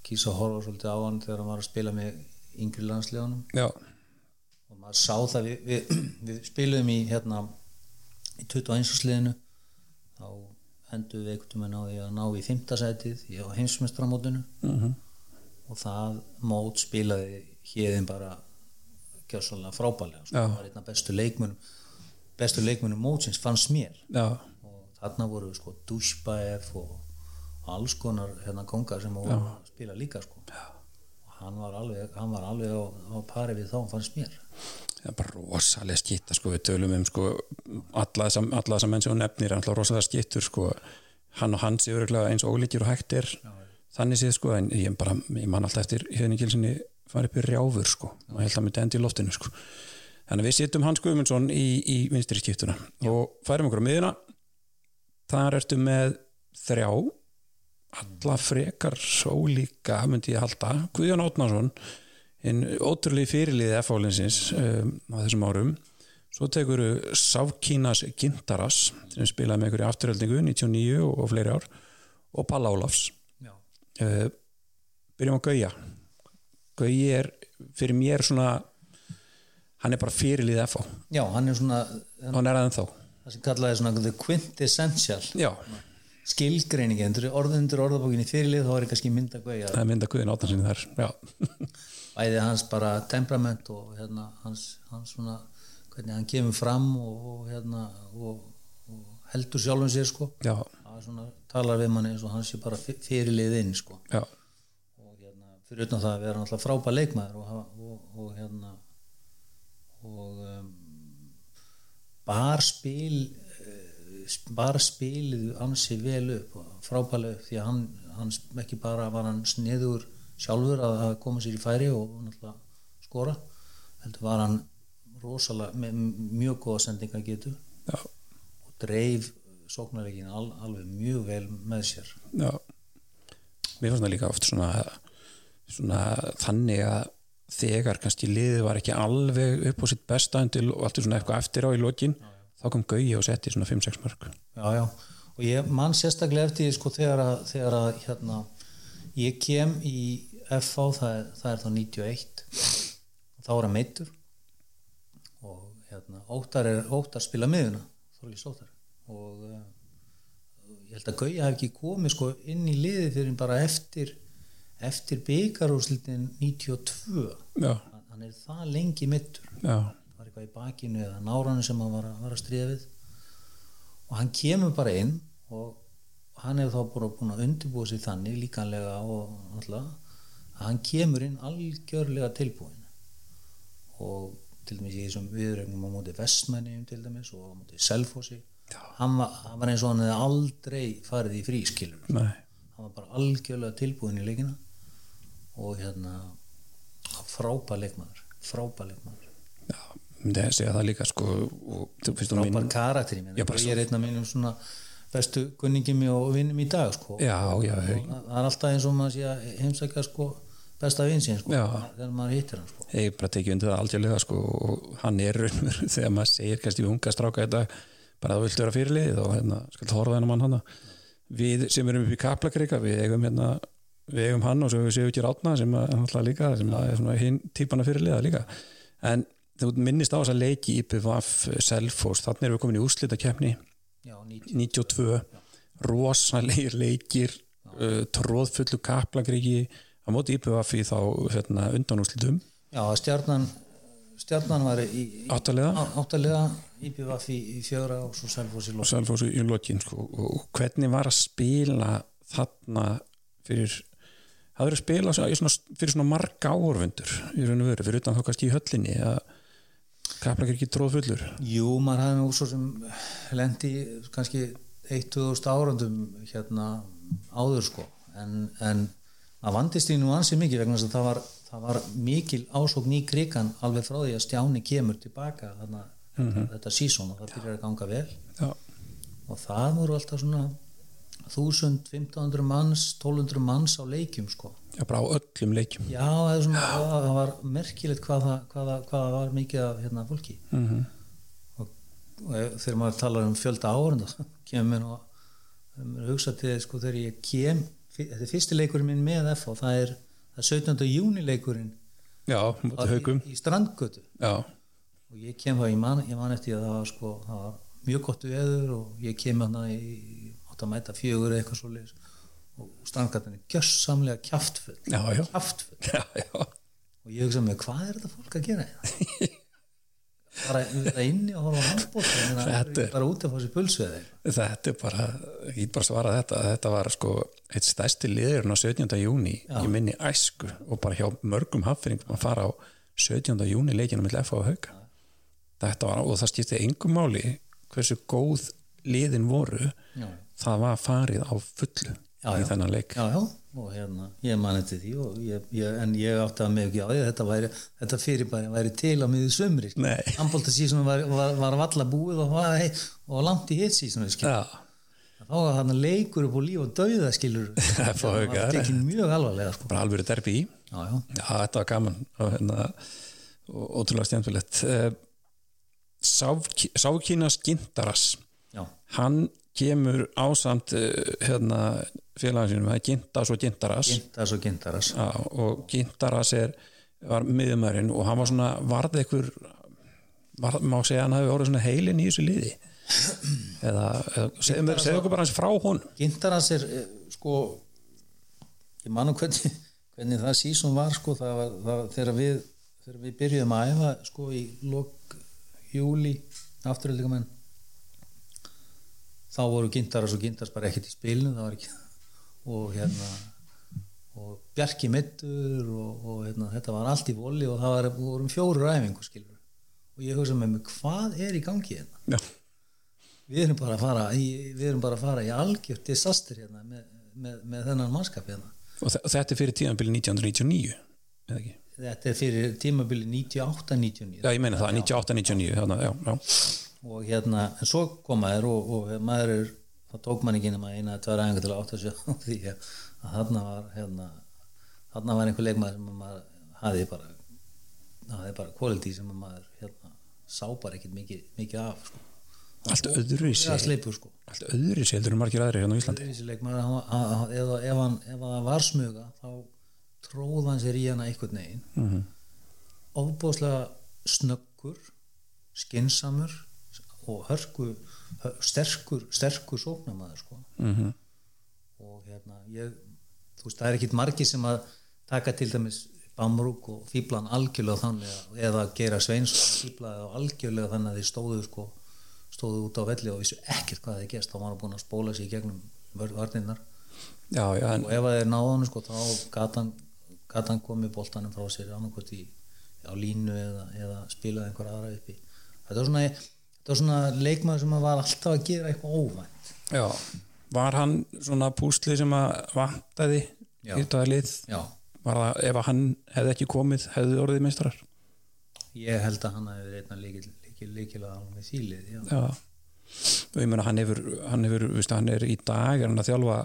kýsa að horfa svolítið á hann þegar hann var að spila með yngri landsliðunum já, og maður sá það við, við, við spilum í hérna í 21. sliðinu þá endur við einhvern veginn á því að ná í 5. sætið í heimsmestramótinu mm og það mót spilaði hérðin bara gjössalega frábælega sko. Það var einn af bestu leikmunum bestu leikmunum mótsins fannst mér. Já, og þarna voru sko Dushbaev og alls konar hérna kongar sem voru að spila líka sko. Og hann var alveg, hann var alveg á, á pari við þá fannst mér. Það er bara rosalega skitta sko, við tölum um sko alla alla þessa menn sem hún nefnir, alltaf rosalega skittur sko, hann og hans er örugglega eins ólíkir og hægt er. Þannig séð sko, en ég, bara, ég man alltaf eftir hérna Farið upp í rjáfur sko, og held að myndi endi í loftinu sko. Þannig að við sittum Hans Guðmundsson í, í vinstri skiptuna og færum okkur á miðuna þar ertu með þrjá. Alla frekar ólíka myndi ég halda, Guðjón Átnarsson hinn ótrúlega fyrirliði F-álinsins um, á þessum árum. Svo tekur Sákínas Gintaras sem spilaði með ykkur í afturhaldingu 99 og, og fleiri ár og Palla Ólafs. Já. uh, byrjum á Gauja Gauji er fyrir mér svona hann er bara fyrirliði F-á Já, hann er svona hann er aðeins þá það sem kallaði svona the quintessential. Já, skilgreiningi, undir orðundur orðabókinni fyrirlið þá er kannski mynda gauja það er mynda Guðjón Átnarssoni þar já, bæði hans bara temperament og hérna, hans, hans svona hvernig hann kemur fram og, og, hérna, og, og heldur sjálfum sér sko. Já, það er svona, talar við manni eins og hans sé bara fyrirlið inn sko. Já, fyrir utan það að vera náttúrulega frábær leikmaður og, hafa- og, og hérna og um, bar spil eh, bar spilið ansi vel upp og frábærlega upp því að hann, hann ekki bara var hann sniður sjálfur að, að koma sér í færi og náttúrulega skora heldur var hann rosalega með mjög góða sendinga getu já, og dreif sóknarleikin al, alveg mjög vel með sér. Já. Mér fannst það líka oft svona, svona þannig að þegar kannski liðið var ekki alveg upp á sitt besta til og allt er svona eitthvað eftir á í lokin þá kom Gauji og setti svona 5-6 mörg já, já, og ég mann sérstaklega eftir sko þegar að, þegar að hérna, ég kem í FH, það er, það er þá 91 þá er hann meittur og hérna Óttar er Óttar spila miðuna Þorlís Óttar. Og uh, ég held að Gauja hef ekki komið sko inn í liði fyrir bara eftir eftir byggarúslitin 92 já, hann, er það lengi meittur já, var eitthvað í bakinu eða nárannu sem hann var var að stríða við. Og hann kemur bara inn og hann hefur þá bara búin að undirbúa sig þannig líkanlega og alltaf að hann kemur inn algjörlega tilbúin og til dæmis í þessum viðrögnum á móti vestmennum til dæmis og á móti selfossi. Hann hann var eins og hann hefði aldrei farið í frískilur hann var bara algjörlega tilbúin í leikina og hérna frábær leikmaður frábær leikmaður. Já, myndi að segja það líka sko frábær minn karakter ég, Já, ég er einn af mínum svona bestu kunningum og vinnum í dag sko. Já, það er alltaf eins og maður sé að heimsækja sko, besta vinsinn sko, þegar maður hittir hann sko. ég bara tekið undir það aldjörlega sko og hann er raunur þegar maður segir kannski við unga stráka þetta bara að þú vilt vera fyrirlið og hérna skal horfa þennan mann hana við sem erum upp í Kaplakrika við eigum hérna við eigum hann og svo við séum ekki rátna sem að líka sem að er svona hinn típana fyrirliða líka. En þú minnist á þess að leiki í BVF Selfos, þannig erum við komin í úrslita keppni Já, 90. 92 rosalegir leikir uh, tróðfullu Kaplakriki. Á móti IPVF í þá hérna, undanúrslitum. Já, stjarnan stjarnan var í, í áttalega. áttalega IPVF í, í fjögra og svo Selfoss í lók Selfossu í lokin sko. og hvernig var að spila þarna fyrir það verið að spila svona, fyrir svona marga áhorfundur í raun og veru, fyrir utan þá kannski í höllinni að kapla ekki tróð fullur Jú, maður hafði nú svo sem lendi kannski 1-2000 árandum hérna áður sko. En, en að vandist í nú ansi mikið vegna þess að það var, það var mikil ásókn í krigan alveg frá því að Stjáni kemur tilbaka þarna, þetta sísón og það byrjar að ganga vel. Já, og það voru alltaf svona 1000, 1500 manns 1200 manns á leikjum sko. Já, bara á öllum leikjum. Já, það, svona, það var merkilegt hvað það, hvað það, hvað það var mikið af hérna, fólki. Mm -hmm. og, og þegar maður talar um fjölda árunda kemur mér að hugsa til sko þegar ég kem þetta er fyrsti leikurinn minn með F og það er, það er 17. júni leikurinn já, í, í strandgötu. Já, og ég kem það, ég man, ég man eftir að það var sko, það var mjög gott veður og ég kem hann í, átt að mæta fjögur eitthvað svo leis og strandgötan er gjössamlega kjaftfull já, já, kjaftfull já, já. og ég hugsa með hvað er þetta fólk að gera hérna? bara inni og horfa á handbótt Þetta er- bara út pulsu eða eitthvað þetta er bara ég get bara svara þetta, þetta var sko eitt stærsti liðurinn á 17. júni í minni æsku og bara hjá mörgum hafðfyringum að fara á 17. júni leikinu með F og hauka þetta var, og það skipti engum máli hversu góð liðin voru já, það var farið á fullu Já, í þennan leik. Já, já, og hérna ég man eftir því og ég, ég, en ég átti að mig ekki á því þetta, væri, þetta fyrirbæri væri til á miður sömri sísonum var, var, var valla búið og, var, og langt í hitt sísonum já, þá var hann leikur upp á líf og dauða skilur Það var tekinn mjög alvarlega sko. bara alvöru derbi í já, já, Já, þetta var gaman og hérna, og, ótrúlega stjæmfilegt Sákína Skintaras já, hann kemur ásamt uh, hérna, félagin það er Gintas og Gintaras. Gintas og gintaras. Já, og Gintaras er, var miðumærin og hann var svona varð einhver var, má segja hann hafi orðið svona heilin í þessu liði. Eða, eða segðu segðu okkur bara hans frá hún Gintarans er eh, sko ég manum hvernig, hvernig það sísón var sko það var, það þegar við þegar við byrjuðum að æfa sko í lok júli afturöldingamenn þá voru Gintaras og Gintars bara ekkert í spilinu það var ekki og hérna og Bjarki mittur og, og hérna, þetta var allt í voli og það var, vorum fjóru ræfingu skilur og ég hugsa með mig hvað er í gangi hérna? Já, við erum bara að fara í, við erum bara að fara í algjört disaster hérna með, með, með þennan mannskap hérna. Og þe- og þetta er fyrir tíðanbili 1999 eða ekki? þetta er fyrir tímabili 98-99 Já, ég meina það, 98-99 já, já, já. Og hérna, en svo koma þér og, og maður er, það tók mann ekki nema eina tværa aðeins til að átta sig á því að þarna var hérna, þarna var einhver leikmaður sem maður hafði bara hafði bara quality sem maður hérna, sá bara ekkert mikið, mikið af sko. Allt öðru í það sig sleipur sko Allt öðru í sig heldur en margir aðri hérna á Íslandi leikmaður hann hann- hann- ef, ef, hann, ef það var smuga þá tróð hann sér í hana einhvern veginn mm -hmm. ofbúðslega snöggur skinsamur og hörku hör- sterkur, sterkur sóknamaður sko. Mhm. og hérna ég, þú veist, það er ekkit margi sem að taka til dæmis Bamrúk og fýblan algjörlega þannig að- eða gera sveins og fýblaði og algjörlega þannig að þeir stóðu sko, stóðu út á velli og vissu ekkert hvað þeir gerst þá var hann búin að spóla sig í gegnum vörninnar Já, já, en og ef að þeir náðu hann sko, þá gat hann, gæti hann komið boltanum frá sér annarkvæmt í á línu eða, eða spilaði einhver aðra uppi þetta var svona, þetta var svona leikmaður sem var alltaf að gera eitthvað óvænt. Já, var hann svona púsli sem að vantaði í þetta lið? Já, var það, ef hann hefði ekki komið hefði orðið meistrar ég held að hann hefði verið einna líkil, líkil, líkil að hann með þýlið já. Já, meina hann hefur hann hefur, viðst, hann er í dag er hann að þjálfa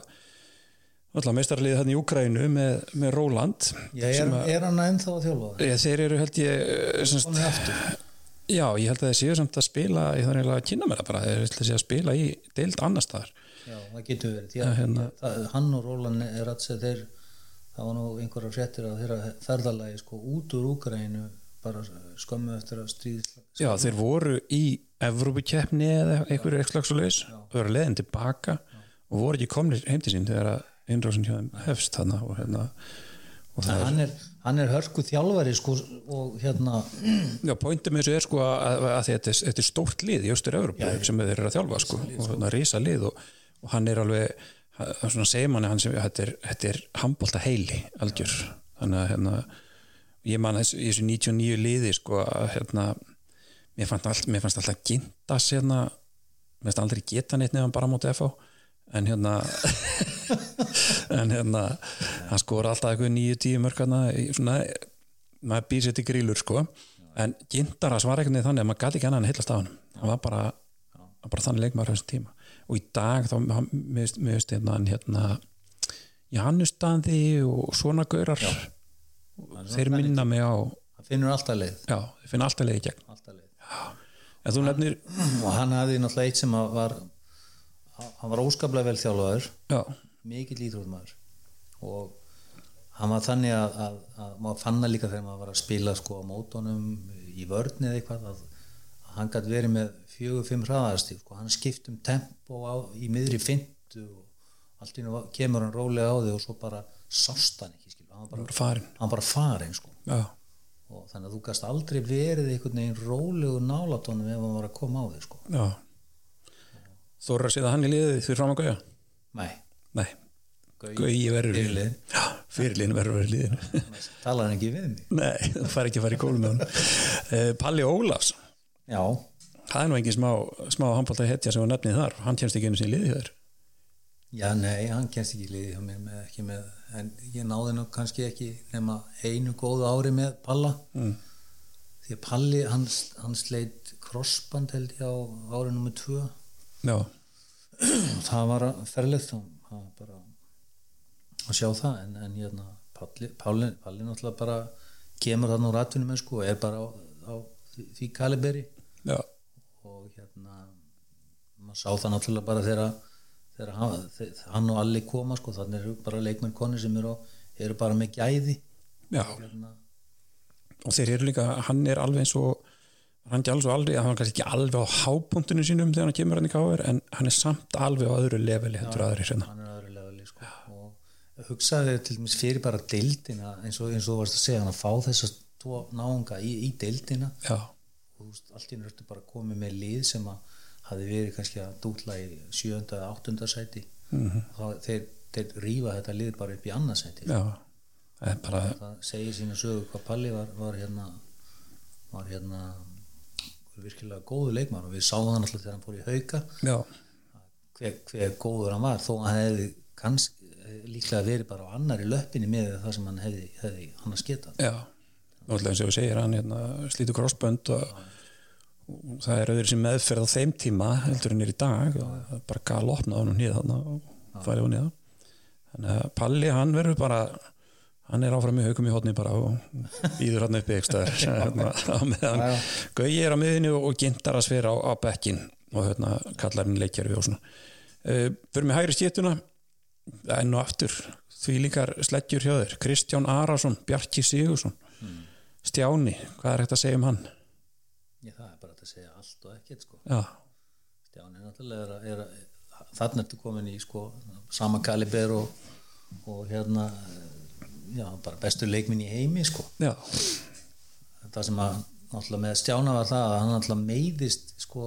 alltaf meistarliðið hann í Úkrænu með, með Róland Já, er, er hann ennþá að þjálfa það? þeir eru held ég eh, semst, Komið aftur já, ég held að þeir séu samt að spila ég þarf eiginlega að kynna mér það bara þeir ætla að sé að spila í deild annars staðar. Já, það getur verið Já, hérna. það, hann og Rólan er að segja þeir það var nú einhverja fréttir að þeirra ferðalagi sko út úr Úkrænu bara skömmu eftir að stríð Já, þeir voru í Evrópukeppni eða einhverju eitthvað svo leis og voru leiðin tilbaka og voru ekki komnir heim til sín þegar að innrásin hjá þeim hefst þarna og hérna. Og það hann er, hann er hörku þjálfari sko og hérna já, pointum þessu er sko að, að þetta, er, þetta er stórt lið í austur Evrópu sem þeir eru að þjálfa sko og hérna risa lið og, og hann er alveg er svona segir manni hann sem þetta er, þetta er handbólta heili algjör. Þannig að hérna ég man þessu, þessu 99 liði sko að hérna mér fannst, all, mér fannst alltaf gintas hérna mér fannst aldrei geta neitt nefn bara mútið FH en hérna en hérna hann skora alltaf eitthvað nýju tíu mörg svona, maður býr sér til grílur sko. En gintaras var eitthvað þannig að maður gæti ekki annan heilast á hann hann var bara, bara þannig leikmaður á þessum tíma. Og í dag þá veist hérna hérna Jannustandi og svona gaurar þeir minna mig á hann finnur alltaf leið, já, þeir finna alltaf leið í gegn. Alltaf leið. en þú nefnir, og hann hafði náttúrulega eitt sem var hann var óskaplega vel þjálfaður já, mikill íþrótmaður og hann var þannig að, að, að maður fann það líka þegar maður var að spila sko á mótonum í vörni eða eitthvað að, að hann gæti verið með fjögur, fimm hraðarstíf sko. hann skipt um tempo á, í miðri fintu og allt í nú kemur hann rólega á þig og svo bara sást hann ekki skilu. hann var bara bara, farin hann bara farin sko. og þannig að þú gæst aldrei verið einhvern veginn rólegu nálatónum ef hann var að koma á þig sko. já Þóra séð að hann í liðið fyrir fram að gauja? Nei, nei, gauji verður í liðinu. já, fyrirliðin verður verður í liðinu. Talar hann ekki við mig? Nei, það fær ekki að fara í kólum með hann uh, Palli Ólafs. Já, það er nú engin smá, smá handbólta hetja sem var nefnið þar, hann kemst ekki einu sinni í liðið þar Já, nei, hann kennst ekki í liði hjá mér með, ekki með, en ég náði nú kannski ekki nema einu góðu ári með Palla. Mm. því að Palli, hann, hann sleit crossband held ég á ári nummer tvö já, það var það var bara að sjá það en, en hérna Palli, Palli, Palli náttúrulega bara kemur þarna úr atvinnum sko, og er bara á, á því, kaliberi. Já, og hérna maður sá það náttúrulega bara þegar þegar hann, þegar hann og Alli koma sko, þannig eru bara leikmenn koni sem eru, eru bara með gæði. Hérna, og þeir eru líka, hann er alveg eins og hann er alveg svo aldrei, hann er kannski ekki alveg á hápunktinu sínum þegar hann kemur hann í káver en hann er samt alveg á öðru leveli heldur aðri hérna. hann er öðru leveli sko. og hugsaði til dæmis fyrir bara deildina eins og, eins og þú varst að segja hann að fá þess að tvo náunga í, í deildina já, og þú veist, allt í nörtu bara komið með lið sem að hafi verið kannski að dútla í sjönda eða áttunda sæti Mhm. og þá þeir, þeir rífa þetta lið bara upp í annarsæti já það er bara, það segir sína sögu hvað Palli var, var hérna var hérna virkilega góðu leikmann og við sáum hann alltaf þegar hann fór í hauka. Hver, hver góður hann var þó að hann hefði kanns, líklega verið bara á annari löppinni með það sem hann hefði, hefði hann að sketa já náttúrulega eins og við segir hann hérna, slítur crossbönd og, og það er öðru sem meðferð á þeim tíma heldur en er í dag og það er bara gal opnað hann og nýða þarna og farið og nýða þannig að Palli hann verður bara hann er áfram í haukum í hotni bara og íður hann upp í ekstaðar hérna, meðan. Gauji er á miðinu og gintar að svera á, á bekkin og hérna kallar hann leikjari og svona uh, fyrir með hægri skiptuna enn og aftur því líkar sleggjur hjá þér Kristján Arason, Bjarki Sigursson Stjáni, hvað er hægt að segja um hann? Já, það er bara að segja allt og ekkert sko. Já, Stjáni náttúrulega er, að- að- þarna ertu komin í sko, sama kaliber og, og hérna já, bara bestu leikminn í heimi sko. já, það sem að náttúrulega með Stjána var það að hann náttúrulega meiðist sko,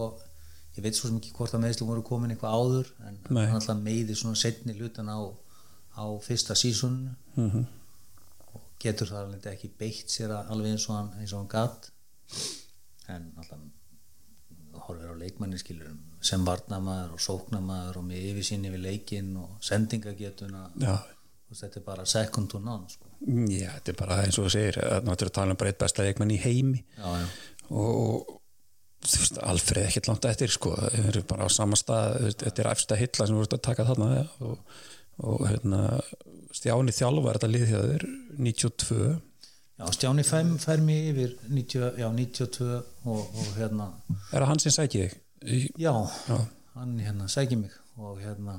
ég veit svo sem ekki hvort að meðslu voru komin eitthvað áður en Nei. hann náttúrulega meiðist svona setni hlutan á, á fyrsta sísuninu mm og getur það alveg ekki beitt sér alveg eins og hann, eins og hann gatt en alltaf horfir á leikmanni skilur sem varnamaður og sóknamaður og með yfirsýn yfir leikinn og sendingagetuna Já, þetta er bara second to none sko. já, þetta er bara eins og þú segir náttúrulega tala um bara eitt besta leikmann í heimi. Já, já, og þú veist, Alfreð ekkert langt eftir sko, þeir eru bara á sama stað þetta er efsta hilla sem voru að taka þarna og, og hérna Stjáni þjálfar þetta lið hjá þeir 92 já Stjáni fær, fær mig yfir 90, já, 92 og, og hérna. Er það hann sem sækir þig? Já, Já. hann hérna sækir mig og hérna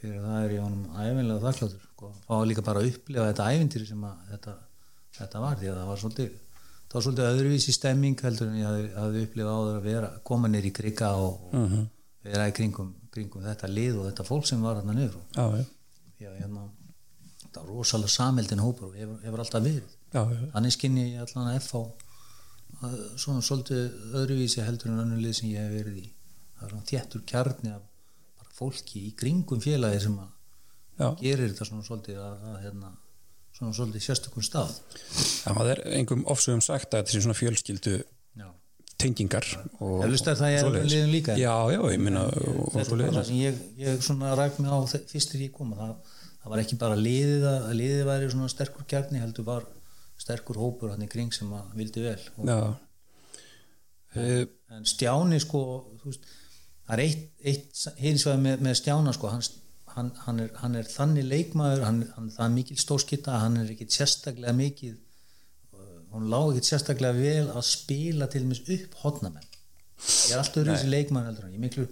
fyrir það er ég honum æfinlega þakkláttur sko. fá líka bara að upplifa þetta ævintýri sem að þetta, þetta var því að það var svolítið það var svolítið öðruvísi stemming heldur en ég hafði, hafði upplifað áður að vera koma nýr í krigga og, og vera í kringum, kringum þetta lið og þetta fólk sem var því að hérna þetta var rosalega sameldin hópur og hefur, hefur alltaf verið. Þannig skynni ég allan að FH að svona svolítið öðruvísi heldur en önnur lið sem ég hef verið í. Það er svona þéttur kjarni af fólki í kringum félagi sem að já. gerir þetta svona svolítið að, að hérna, svona svolítið sérstökum stað Það er engum ofsögum sagt að þetta sé svona fjölskyldu já. tengingar og, er það öðrum liðum líka. Já, já, ég minna og, og þetta er það sem ég, ég svona ræk mig á þe- fyrst þegar ég kom að það, það var ekki bara liðið að, liðið væri svona sterkur kjarni heldur var sterkur hópur hann í kring sem að vildi vel og Já uh, en Stjáni sko þú veist, það er eitt, eitt hins vegar með, með Stjána sko hann, hann, hann, er, hann er þannig leikmaður hann, hann það er mikil stórskitta hann er ekkit sérstaklega mikið uh, hann lág ekkit sérstaklega vel að spila til dæmis upp hotnamenn ég er alltaf þessi leikmaður heldur en ég miklu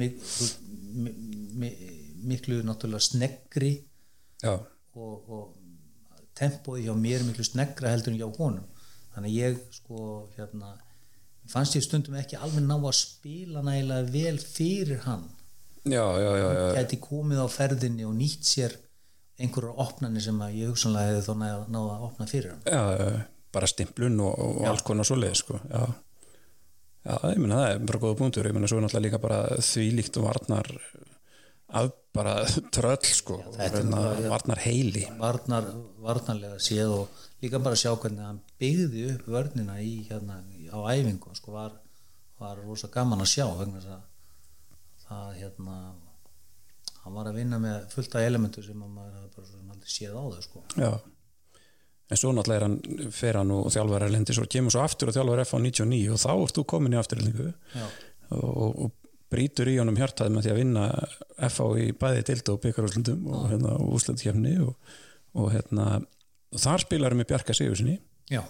mik, mi, mi, miklu náttúrulega sneggri og, og tempóið hjá mér er miklu sneggra heldur en hjá honum. Þannig ég sko hérna fannst ég stundum ekki alveg ná að spila nægilega vel fyrir hann já, já, já, já. gæti komið á ferðinni og nýtt sér einhverjar opnanir sem að ég hugsanlega hefði þá náða náð að opna fyrir hann Já, já, bara stimplun og, og alls konar svoleið sko. já. já, ég meina það er bara góða punktur, ég meina svo er náttúrulega líka bara þvílíkt varnar að bara tröll sko, er Hérna, bara- varnar heili varnar, varnarlega séð og líka bara sjá hvernig hann byggði upp vörnina í hérna á æfingu sko var, var rosa gaman að sjá vegna þess að það hérna hann var að vinna með fullt af elementu sem að maður hafði bara svona aldrei séð á þau sko. Já. En svo náttúrulega er hann, fer hann og þjálfar erlendi, svo kemur svo aftur og þjálfar F á 99 og þá ert þú komin í afturlendingu og, og brýtur í honum hjartaði með því að vinna F á í bæði dildu og byggarúslundum og, hérna, og úslandkefni og, og, hérna, og þar spilar hann með Bjarka Sigursinni Já,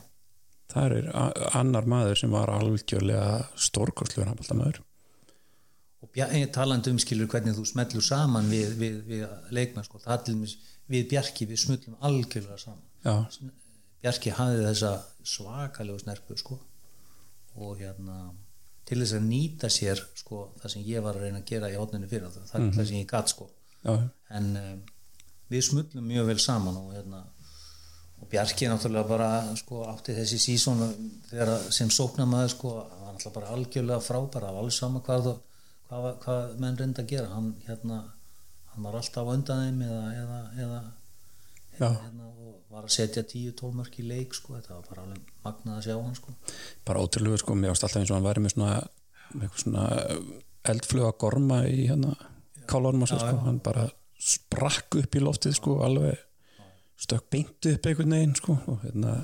þar er annar maður sem var algjörlega stórkostluður handbóltamæður og bja- ég talandi um skilur hvernig þú smellur saman við, við, við leikmenn það til dæmis við Bjarki við smullum algjörlega saman. Já, Bjarki hafði þessa svakalegu snerpu sko og hérna til þess að nýta sér sko það sem ég var að reyna að gera í hótninu fyrir það, það er það sem ég gatt sko. En um, við smullum mjög vel saman og hérna og Bjarki náttúrulega bara sko átti þessi sísón sem sóknamaður sko hann var náttúrulega bara algjörlega frábæra af alls sama hvað, þú- hvað, hvað menn reynda að gera? Hann hérna hann var alltaf undan þeim eða, eða, eða hérna, var að setja 10-12 mörk í leik sko, þetta var bara alveg magnað að sjá hann sko. bara ótrúlega sko, mér varst alltaf eins og hann væri með svona, með svona eldfluga gorma í hérna kálunum á sér sko, hann bara sprakk upp í loftið sko, alveg stökk beint upp einhvern veginn sko, og hérna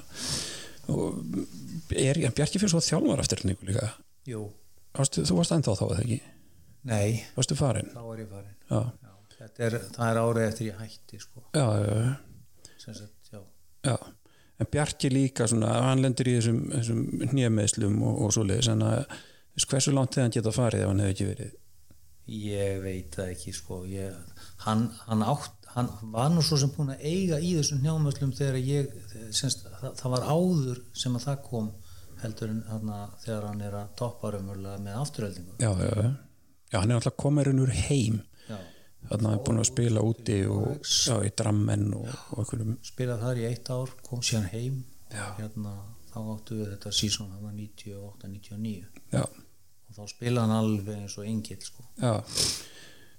og er, Bjarki fyrir svo þjálfar eftir líka? Jú, Varstu, þú varst ennþá þá eða ekki nei, varstu farin? Þá er ég farin. Já, já, er, það er árið eftir ég hætti sko, já, sagt, já. En Bjarki líka svona, hann lendur í þessum, þessum hnjömeðslum og, og svoleiðis en að veist, hversu langt þegar hann geta farið ef hann hefði ekki verið? Ég veit það ekki sko. Ég, hann, hann, átt, hann var nú svo sem búin að eiga í þessum hnjámöslum þegar ég semst, það, það var áður sem að það kom heldur en hana, þegar hann er að toppa raunverulega með afturöldingu já, já, já. Já, hann er alltaf komin úr heim. Já. þannig að hann er búin að spila úti og já, í drammen og, og einhverjum spilað þar í eitt ár, kom síðan heim. Hérna, þá áttu við þetta sísón hann var 98-99 já, og þá spilaði hann alveg eins og engill sko. já.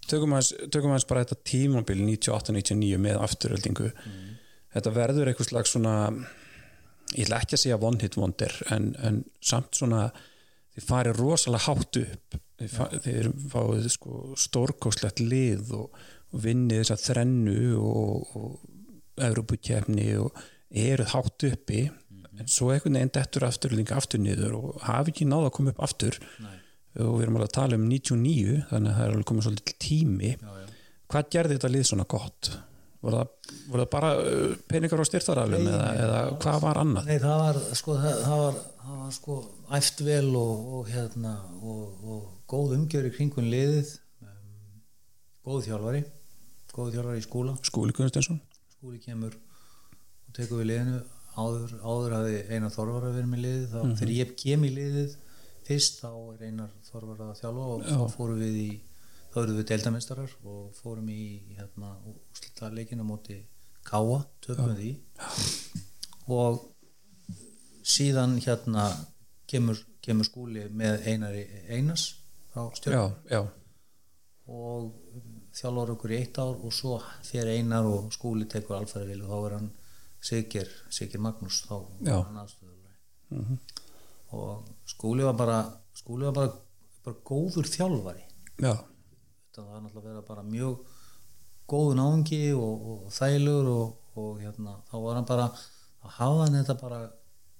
Tökum hans, tökum hans bara þetta tímabil 98-99 með afturöldingu þetta verður eitthvað slags svona ég ætla ekki að segja one hit wonder en, en samt svona þið farið rosalega hátt upp fa þið fáið sko stórkostlegt lið og, og vinnið þess að þrennu og, og Európukefni og eruð hátt uppi en svo einhvern veginn dettur aftur líka aftur niður og hafi ekki náða að koma upp aftur Nei. og við erum alveg að tala um 99 þannig að það er alveg komið svolítið tími já, já. hvað gerði þetta lið svona gott? Voru það, voru það bara uh, peningar á styrtaralum eða, eða hvað var annað? Nei, það var sko, það, það var, það var sko æft vel og, og hérna og, og góð umgjör í kringun liðið um, góð þjálfari góð þjálfari í skóla Skúli Gunnsteinsson? skúli kemur og tekur við liðinu áður, áður hafi Einar Þorvar að vera með liðið þá Mhm. þegar ég kem í liðið fyrst þá er Einar Þorvar að þjálfa og þá fórum við í þá erum við deildamestarar og fórum í hérna úslita leikina móti Káa, tökum því og síðan hérna kemur, kemur skúli með Einari Einars á stjórn. Já, já, og þjálfur okkur í eitt ár og svo þegar Einar og skúli tekur alfæri vil og þá er hann Sigir, Sigir Magnús þá Já. var hann aðstöðulega og skúli var bara skúli var bara, bara góður þjálfari. Já, þetta var náttúrulega að vera bara mjög góðu náungi og, og þægilegur og, og hérna, þá var hann bara að hafa hann þetta bara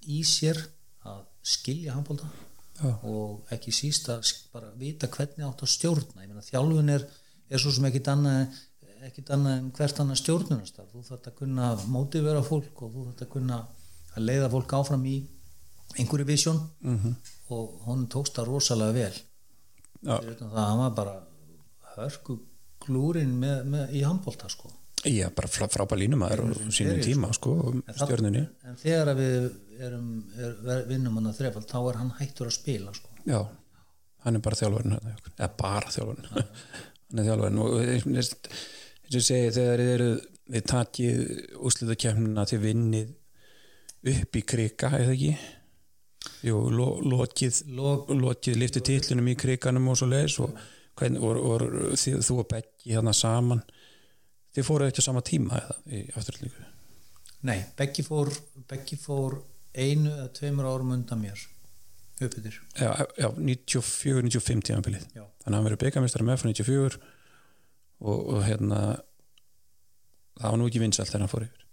í sér að skilja handbólta já, og ekki síst að bara vita hvernig átt að stjórna. Ég meina þjálfun er, er svo sem ekkit annað ekkit annað en hvert annað stjórnunastar þú þarft að kunna mótivera fólk og þú þarft að kunna að leiða fólk áfram í einhverju visjón mhm, og honum tókst það rosalega vel. Utan það var bara hörku glúrin með, með, í handbólta sko. Já bara frá, frábær línumæður og sínum tíma sko, stjörnunni. en þegar að við erum, er, vinnum hann að þrefald þá er hann hættur að spila sko. Já, hann er bara þjálfarinn hérna eða bara þjálfarinn. Hann er þjálfarinn. Og eins og ég segi þegar þið eru þið takið úslita kemnina til vinnið upp í krika eða ekki? Jú, lo, lokið Lok, lokið liftið titlunum í krikanum og svo leiðis og, hvern, og, og, þið, þú og Beggi hérna saman? Þið fóruð ekki á sama tíma eða í afturlíku nei, Beggi fór Beggi fór einu eða tveimur árum undan mér uppbyttir já, já 94-95 tímabilið. Já. þannig að hann verið byggamistari með frá 94 og, og hérna það var nú ekki vinsalt þegar hann fór yfir.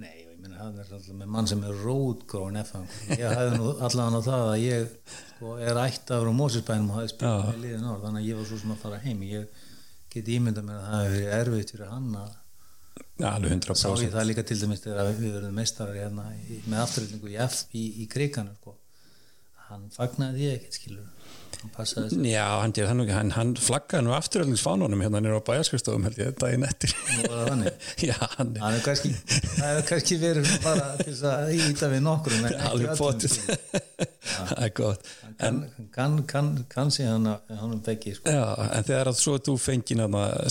Nei, meina hann er alltaf með mann sem er rótgróin FM ég hefði nú allan á það að ég sko, er ættaður á Mósisbænum og hafi spilað Já. með liðin ár þannig að ég var svo sem að fara heim ég get ímyndað mér að það hefði verið erfitt fyrir hann að sá ég 100% það líka til dæmis þegar við verðum meistarar hérna með afturrýtningu í í, í krikanu sko. Hann fagnaði því ekkert skilur hann Já, hann, það ekki, hann, hann flaggaði nú afturöldningsfánunum hérna nýra á bæjarskristöðum held ég daginn eftir. Það. Já, hann hann er kannski, það hefur kannski verið bara til þess að íta við ekki alveg skilur. Það er gott. Hann sig hann að hann er beggi sko. Já, en þegar að svo þú fengið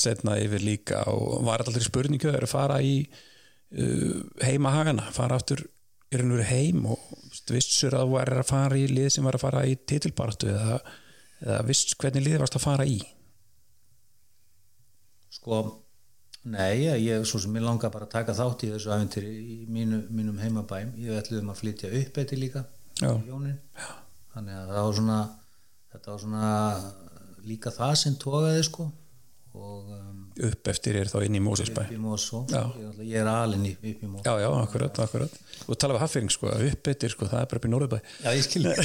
setna yfir líka og var alltaf spurningu að fara í uh, heimahagana, fara aftur í raun og veru heim og veist, vissur að þú er að fara í lið sem var að fara í titilbartu eða, eða viss hvernig lið varst að fara í? Sko nei, ég, svo sem ég langa bara að taka þátt í þessu æfintýri í mínu, mínum heimabæm ég ætluðum að flytja upp eitthvað líka Já, þannig að það var svona þetta var svona líka það sem tókaði sko. Og upp eftir er þá inn í Mósesbæ upp í Mosó Já. ég, er alin í, upp í Mosó Já, já, akkurat, akkurat. Og tala við Haffering sko, upp eftir sko, það er bara upp í Norðubæ Já, ég skil.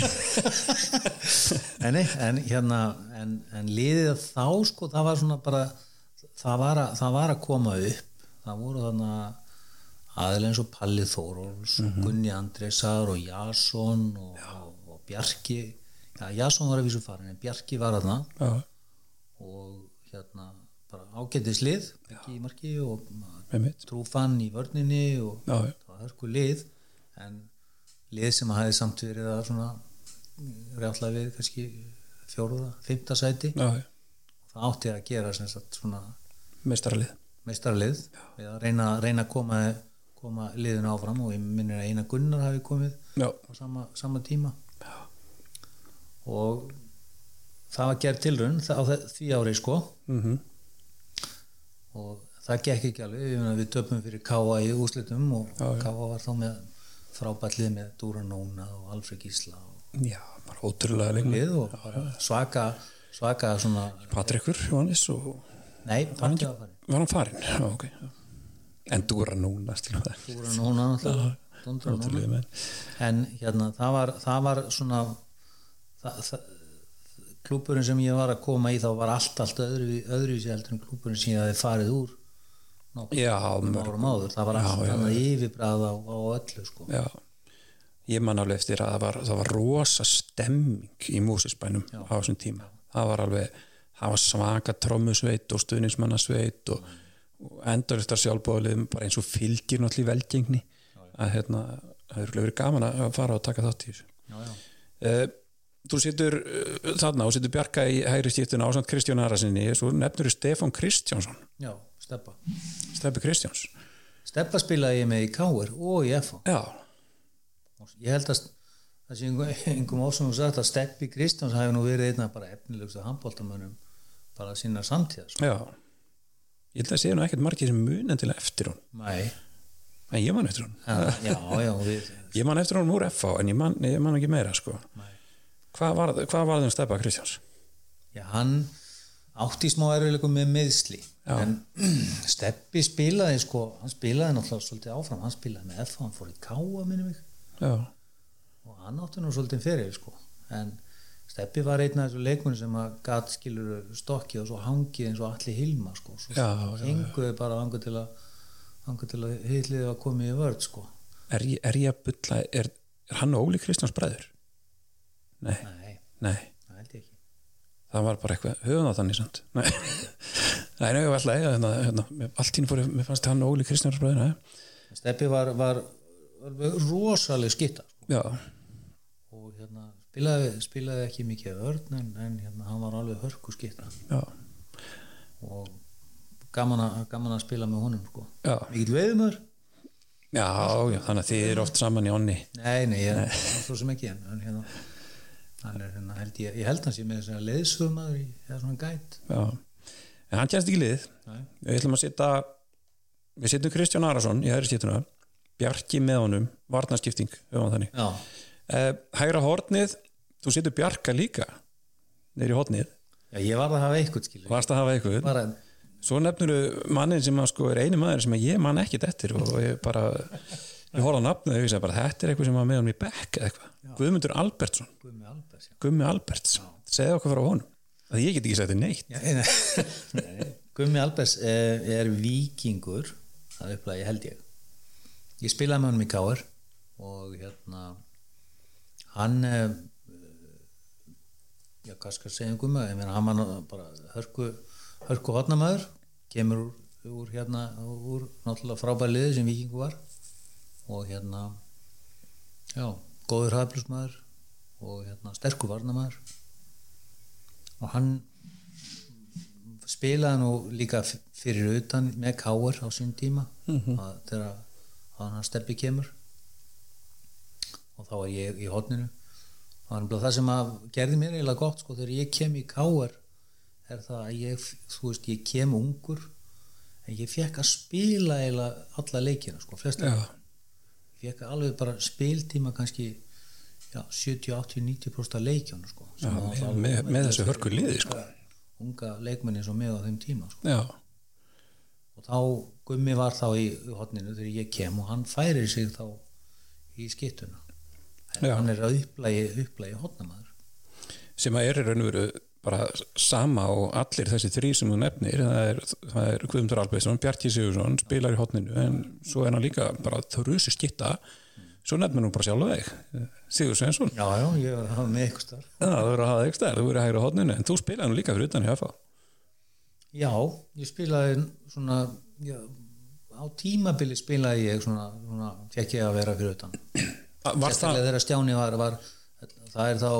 En, en hérna en, en liðið þá sko það var svona bara það var að, það var að koma upp. Það voru þannig aðeins eins og Palli Þóróls og Gunni Andresar og Jason og, og, og Bjarki. Já, Jason var að vísu farin en Bjarki var þarna. Já, og hérna bara ágættis lið ekki í marki og trúfann í vörninni og það var hörku lið en lið sem að hafi samt verið að svona rjáttlega við kannski fjóruða, fymta sæti. Já, já, það átti að gera sagt svona meistaralið. meistaralið við að reyna, reyna að koma, koma liðinu áfram og ég minnir að eina Gunnar hafi komið Já, á sama, sama tíma. Og það var gerð tilraun á því ári sko. Mhm og það gekk ekki alveg, við töpum fyrir Káa í úslitum og Káa var þá með frábætlið með Dúra Nóna og Alfred Gísla og Já, bara ótrúlega lið og bara svaka svaka svona, Patrikur Jóhannes og nei, Patti var farin var hann farinn? Já, ok En Dúra Nóna Dúra Nóna menn en hérna það var, það var svona það, það, klúburinn sem ég var að koma í þá var allt allt öðru, öðruvísi heldur en klúburinn sem ég hafi farið úr Já, mörg árum áður, það var allt annað yfirbræð á, á öllu sko. Já, ég man alveg eftir að það var, það var rosa stemming í músisbænum á þessum tíma. Það var alveg, það var svaka trommusveit og stuðnismannasveit og, og enduristar sjálfbóðlið bara eins og fylgir náttúrulega í velgengni. Að hérna, það hefur verið gaman að fara og taka þátt í þessu. Já, já. uh, Þú situr uh, þarna og situr Bjarka í hægri stíftuna ásand Kristján Arasinni svo nefnur Stefán Kristjánsson. Já, Steppa Steffi Kristjáns. Steppa spilaði ég með í Káir og í FH Já, ég held að það sé einhver- einhverjum ásum sagt að Steppi Kristjáns hafi nú verið einna bara efnilegstu handbóltamönnum bara sína samtíða sko. já. Ég held að sé nú ekkert margir til eftir hún Nei, en ég man eftir hún já, já við, Ég man eftir hún úr FH en ég man, ég man ekki meira sko. Nei. Hvað var, hvað var þeim Steffa Kristjáns? já, hann átti í smá erfiðleikum með meðsli Já. en Steppi spilaði sko, hann spilaði náttúrulega svolítið áfram, hann spilaði með FH, hann fór í minni mig Já, og hann átti nú svolítið fyrir sko. en Steppi var einn af þessu leikmunni sem að gat skilur stokki og svo hangið eins og allir hilma sko. svo henguði bara hangað til að hangað til að hitliði að koma í vörð sko. er, er ég að bylla er, er hann og Óli Kristjáns bræður? Nei, nei, nei. Það held ég ekki. Það var bara eitthvað, höfum það þannig samt. Nei, nei, nei, ég var alltaf hérna, hérna, allt ín fór, mér fannst hann og Óli nei. Steppi var, var alveg rosaleg skitta sko. Já, og hérna spilaði, spilaði ekki mikið vörn en, en hérna, hann var alveg hörku skitta já, og gaman að, gaman að spila með honum sko. já. Mikill veiðumör Já, já, þannig að þið eru oft saman í onni nei, nei, ég, svo sem ekki en hérna, hann er hérna held ég, ég held hans ég með þess að leiðsögumæður í eða svona gæt. Já, en hann kennst ekki Nei. Við ætlum að setja við setjum Kristján Arason í hægri stýttuna Bjarki með honum, varnaskipting höfum þannig. Uh, Hægra hornið, þú setur Bjarka líka neyri hornið, já, ég var að hafa eitthvað skilur varst að hafa eitthvað. Bara, svo nefnur mannin sem að sko er eini maður sem að ég man ekkit eftir og ég bara ég horfði á nafnið og ég sagði bara þetta er eitthvað sem var með hann í bekk eða eitthvað. Guðmundur Albertsson, Guðmi. Gummi Alberts. Segðu okkur frá honum, að ég get ekki sagt þér neitt. Já, nei, nei. Gummi Albers er, er vikingur það upplæði held ég. Ég spilaði með honum í Káar og hérna hann eh, já hvað skal segja um Gummi ég meina hann var bara hörku hörku hotnamaður kemur úr, úr hérna úr náttúrulega frábæri liði sem vikingu var og hérna já, góður haflusmaður og hérna sterkur varnamaður og hann spilaði nú líka fyrir utan með káar á sín tíma að, þegar að hann að steppi kemur. Og þá var ég í var nefnilega það sem að gerði mér eiginlega gott sko þegar ég kem í káar er það að ég, þú veist, ég kem ungur en ég fekk að spila eiginlega alla leikina sko, flesta ég fekk alveg bara spiltíma kannski já, 70, 80, 90% af leikjónu sko, já sem með, alveg- með, með þessu hörku liði sko. unga leikmenni svo með á þeim tíma sko. Og þá Gummi var þá í, hotninu þegar ég kem og hann færir sig þá í skittuna hann er að upplægi, hotnamaður sem að er í raun og veru bara sama og allir þessi þrý sem þú nefnir það er, er Guðmundur Albertsson, Bjarki Sigursson spilar í hotninu en svo er hann líka bara þrjusi skitta svo nefnir hún bara sjálf þig Sigur Svensson, já, já, ég var að hafa með ykkur starf það verður að hafa þig stær þú verður að hægra hotninu, en þú spilaði nú líka fyrir utan hjá FA já, ég spilaði svona já, á tímabili spilaði ég svona, svona fekk ég að vera fyrir utan. Sérstaklega þegar Stjáni var, var það er þá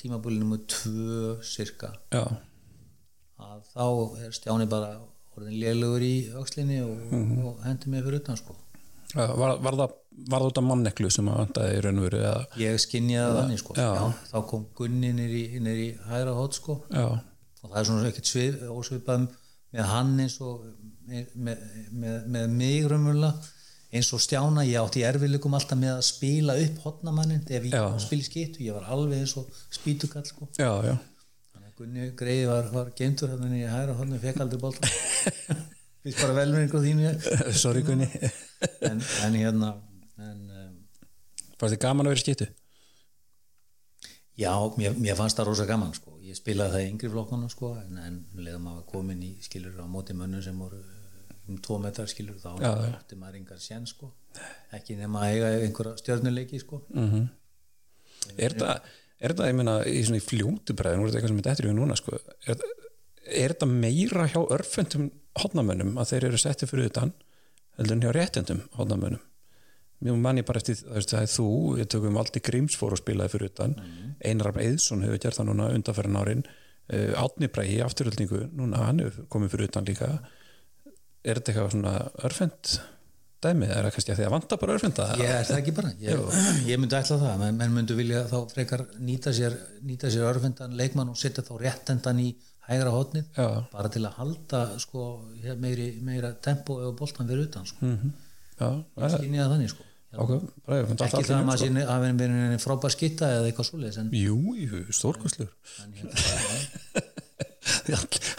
tímabili nummer tvö cirka já, að þá er Stjáni bara orðin lélugur í öxlinni og, Mhm. og hendi mig fyrir utan sko. Já, var, var það var af manneklu sem að vandaði í raun og veru eða, ég skinjaði þannig sko. Já. þá kom Gunni nýr í, í hæra hótt sko. Já, og það er svona ekkert svið, ósvipað með hann eins og með, með, með, með mig raunverulega eins og Stjána, ég átti erfiðleikum alltaf með að spila upp hotnamannin ef ég Já. spila í skittu, ég var alveg eins og spýtukall sko. já, já, þannig að Gunni Greið var, var geimtur hann í hæra hodni, fekk aldrei bólta finnst bara vel með einhver þínu sorry Gunni en, en hérna en, um, fannst þið gaman að vera í skýttu? já, mér, mér fannst það rosa gaman sko. ég spilaði það í yngri flokkana sko, en, en leiðum að komin í skilur á móti mönnum sem voru um tvo metrar skilur þá já. átti maður engar sén sko. ekki nema að eiga einhverja stjörnuleiki sko. Mm er það er það, ég meina, í svona í fljótu bræðin, voru þetta eitthvað sem er dettur við núna sko. er, er þetta meira hjá örfendum hodnamönnum að þeir eru settið fyrir utan heldur en hjá réttendum hodnamönnum mjög manni bara eftir það er þú, við tökum Valdi Grímsfór og spilaði fyrir utan Einar Rafn Eðsson hefur gert það núna undanferðin árin uh, Átni Bræði í afturöldingu núna hann hefur komið fyrir utan líka er þetta eitthvað svona örfend dæmið, er það kannski að því að vanta bara örfenda? Ég er það ekki bara? Ég, ég myndi ætla það, menn, menn myndi vilja þá frekar nýta sér, nýta sér örfendan leikmann og setja þá réttendan í hægra hotnið, Já. bara til að halda sko, meiri, meira tempo ef boltan verið utan sko. Já, það er skynja það þannig sko. ok, bara ég finn ekki það að maður sinni að vera frábær skitta eða eitthvað en, Jú, jú, stórkostlur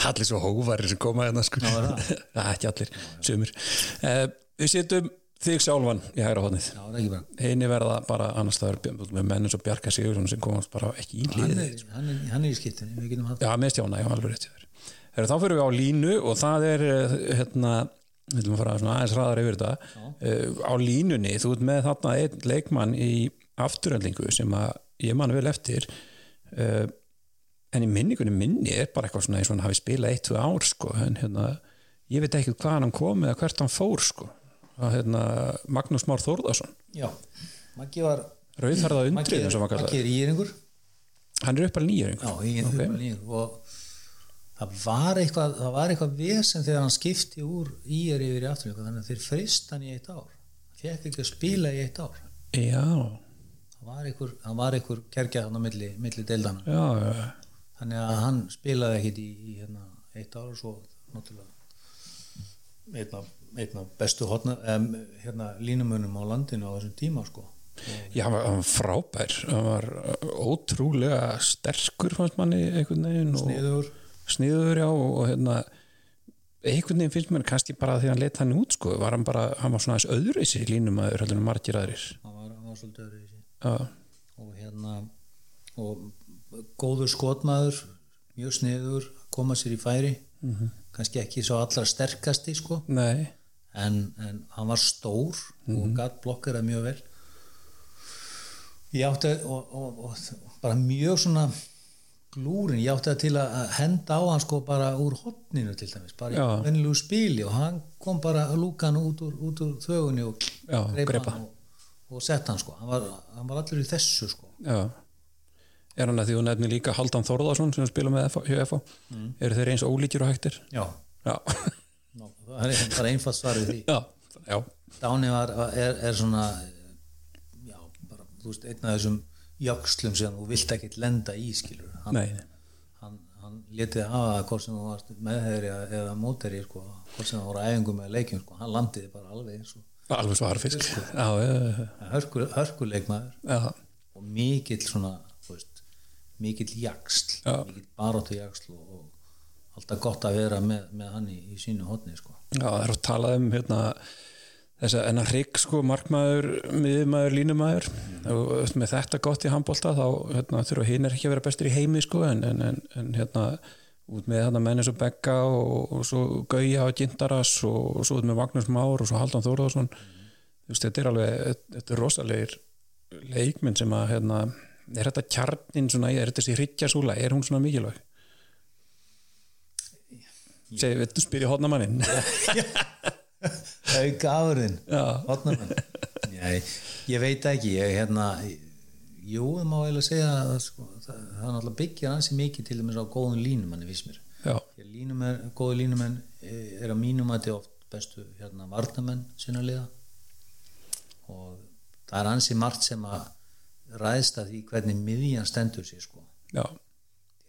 Allir svo hóvarir sem koma hérna sko. Er það? Ekki allir, sumir. Uh, Við setjum þig sjálfan í hægra það er bara. Heini verða bara annars staðar með menn eins og Bjarka Sigursson sem komast bara ekki í hann liðið er, hann er, hann er í haft Já, með stjána, já, alveg rétt Þá fyrir við á línu og það er eh, hérna, við viljum fara aðeins ræðar yfir þetta. Uh, á línunni, þú ert með þarna einn leikmann í afturöldingu sem að ég man vel eftir. Uh, en í minningunni minni er bara eitthvað svona eins og hann hafi spilað eitt, tvö ár sko, en hérna ég veit ekki hvað hann kom eða hvert hann fór sko, að hérna Magnús Már Þórðarsson, já, Maggi var rauðharða Maggi undrið er, eins og maður Maggi kallar er íringur hann er upp að nýjur já, í, okay. og það var eitthvað það var eitthvað vesen þegar hann skipti úr ír yfir í afturlíku þannig að þeir frist hann í eitt ár. Hann fekk ekki að spila í eitt ár. Já, það var einhver, hann var einhver kerkjað hann á milli, milli deildana já, já þannig að hann spilaði ekkit í, í hérna, eitt ár og svo náttúrulega einn af, einn af bestu hotna, um, hérna, línumönum á landinu á þessum tíma sko. Já, hann var, hann var frábær. Hann var uh, ótrúlega sterkur fannst manni einhvern veginn sniður sniður já og, og hérna einhvern veginn finnst mér kannski bara að hann let hann út sko, var hann bara, hann var svona aðeins öðruvísi línumæður heldur en margir aðrir. Hann var, var svolítið öðru í sig Já, og hérna og góður skotmaður mjög sniður, koma sér í færi. -hmm. kannski ekki svo allra sterkasti sko. En, en hann var stór og gatt blokkerað mjög vel. Ég átti og, og, og bara mjög svona glúrin, ég átti það til að að henda á hann sko bara úr hotninu til dæmis, bara Já. í venilegu spili. Og hann kom bara að lúka hann út úr, út úr þögunni og Já, greip greip hann. og, og sett hann sko, hann var, hann var allur í þessu sko. Já Er hann að því þú nefnir líka Haldan Þórðarsson sem spila með hjá FH eru þeir eins ólíkir og hægtir? já, Já, Ná, það er bara einfalt svarið því. Já, já, Dáni var, er, er svona já, bara, þú veist, einn af þessum jökslum sem þú vilt ekkit lenda í skilur. Hann, nei, nei. hann, hann letið hafa það hvort sem þú varst meðherri eða mótherri sko, hvort sem þú voru æfingum með leikjum sko, hann landiði bara alveg eins og alveg svarfisk hörkuleikmaður. Og mikill svona mikill jaksl mikill baróttu jaksl og, og alltaf gott að vera með, með hann í, í sínu hotni sko. Já, það er að tala um hérna, þess að enna hrygg sko, markmaður, miðmaður, línumæður og með þetta gott í handbólta þá hérna, þurfa hinn er ekki að vera bestir í heimi sko, en, en, en, en hérna út með hérna, menn eins og Begga og, og svo Gauja og Gintaras og, og svo út með Magnús Már og svo Haldan Þórðarsson veist, þetta er alveg þetta er rosalegir leikminn sem að hérna, er þetta kjarnin svona, er þetta þessi hryggjarsúla, er hún svona mikilvæg? Segir, veitu, spyr ég hodnamannin auka afurðin Já. hotnamenn ég, veit ekki ég, hérna, jú, það má eiginlega segja að sko, það, það er náttúrulega byggja hansi mikið til dæmis á góðum línumanni viss mér. Já, Því að línumenn, góðu línumenn eh, er að mínum að þetta oft bestu hérna, varnamenn sinna liða og það er ansi margt sem að ræðst að því hvernig miðjan stendur sér sko. Já,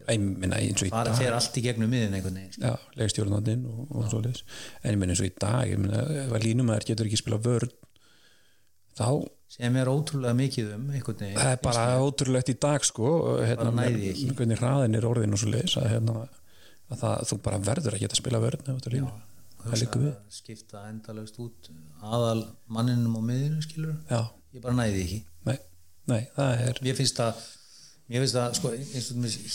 ég minna eins og í dag. fer allt í gegnum miðin einhvern veginn sko. já, leikstjórnandinn og, og svo leis en ég minna eins og í dag ég minna, ef að línumæður getur ekki spila vörn þá, sem er ótrúlega mikið um einhvern veginn það er bara ótrúlegt í dag sko, hérna, hvernig hraðin er orðin og svo leis að, hérna, að það, þú bara verður að geta spila vörn ef þú ert á línu. það hugsa liggur við. að skipta endalaust út aðal manninum á miðinu skilur já, ég bara næði ekki. Nei, nei, það er mér finnst það mér finnst það, sko,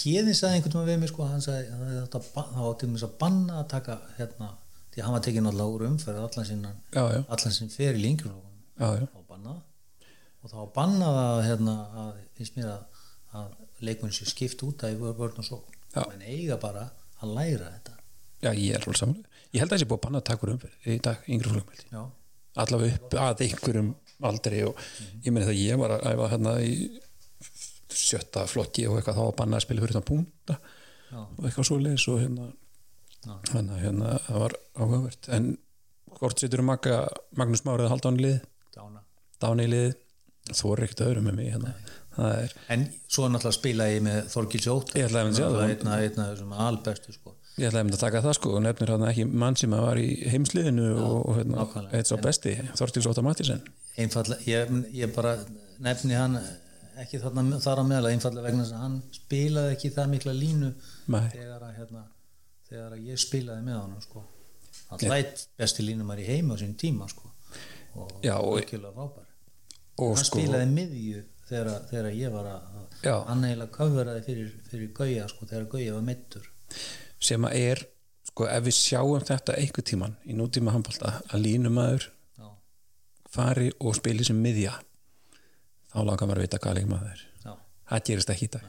hérðin sagði einhvern veginn við mig, sko, hann sagði að það átti það til mér að banna að taka hérna, því að hann var tekinn alltaf úr umferð allan sinna, já, já, allan sinn fer í já, þá bannað og þá bannað að, hérna, að finnst mér að, að leikmenn sér skipt út að í vörn og svo menn eiga bara að læra þetta. Já, ég er alveg saman ég held að þessi búið að banna að taka úr umferð í dag, yngri já, allavega upp að einhverjum aldrei og ég meni það ég var að æfa hérna í sjötta flokki og eitthvað þá að banna að spila fyrir þetta púnta já, og eitthvað svo leis og hérna hérna, hérna það var áhugavert. En hvort setur um Magnús Márið að halda hann í lið, dána. Dáni í lið. Þú er ekkert öðrum með mig hérna. það er, en svo náttúrulega spila ég með Þorgil Sjótt Ég ætlaði að segja það. þessum albestu sko. ég ætlaði að taka það sko og nefnir hann ekki mann sem að var í heimsliðinu og, og hérna, eitt svo besti Þortils Óta Mattísen einfallega, ég, ég bara nefni hann ekki þarna, þar að meðla einfallega vegna þess að hann spilaði ekki það mikla línu þegar að, hérna, þegar að ég spilaði með hann sko. hann hlætt besti línumar í heima á sín tíma sko. og frábær og hann sko spilaði miðju þegar, þegar ég var að Já. hann eiginlega köfveraði fyrir, fyrir Gauja sko, þegar Gauja var mittur sem að er sko ef við sjáum þetta einhver tíman í nútíma handbalta að línumæður fari og spili sem miðja þá langar maður að vita hvað leikmaður er. Já. Það gerist ekki í dag.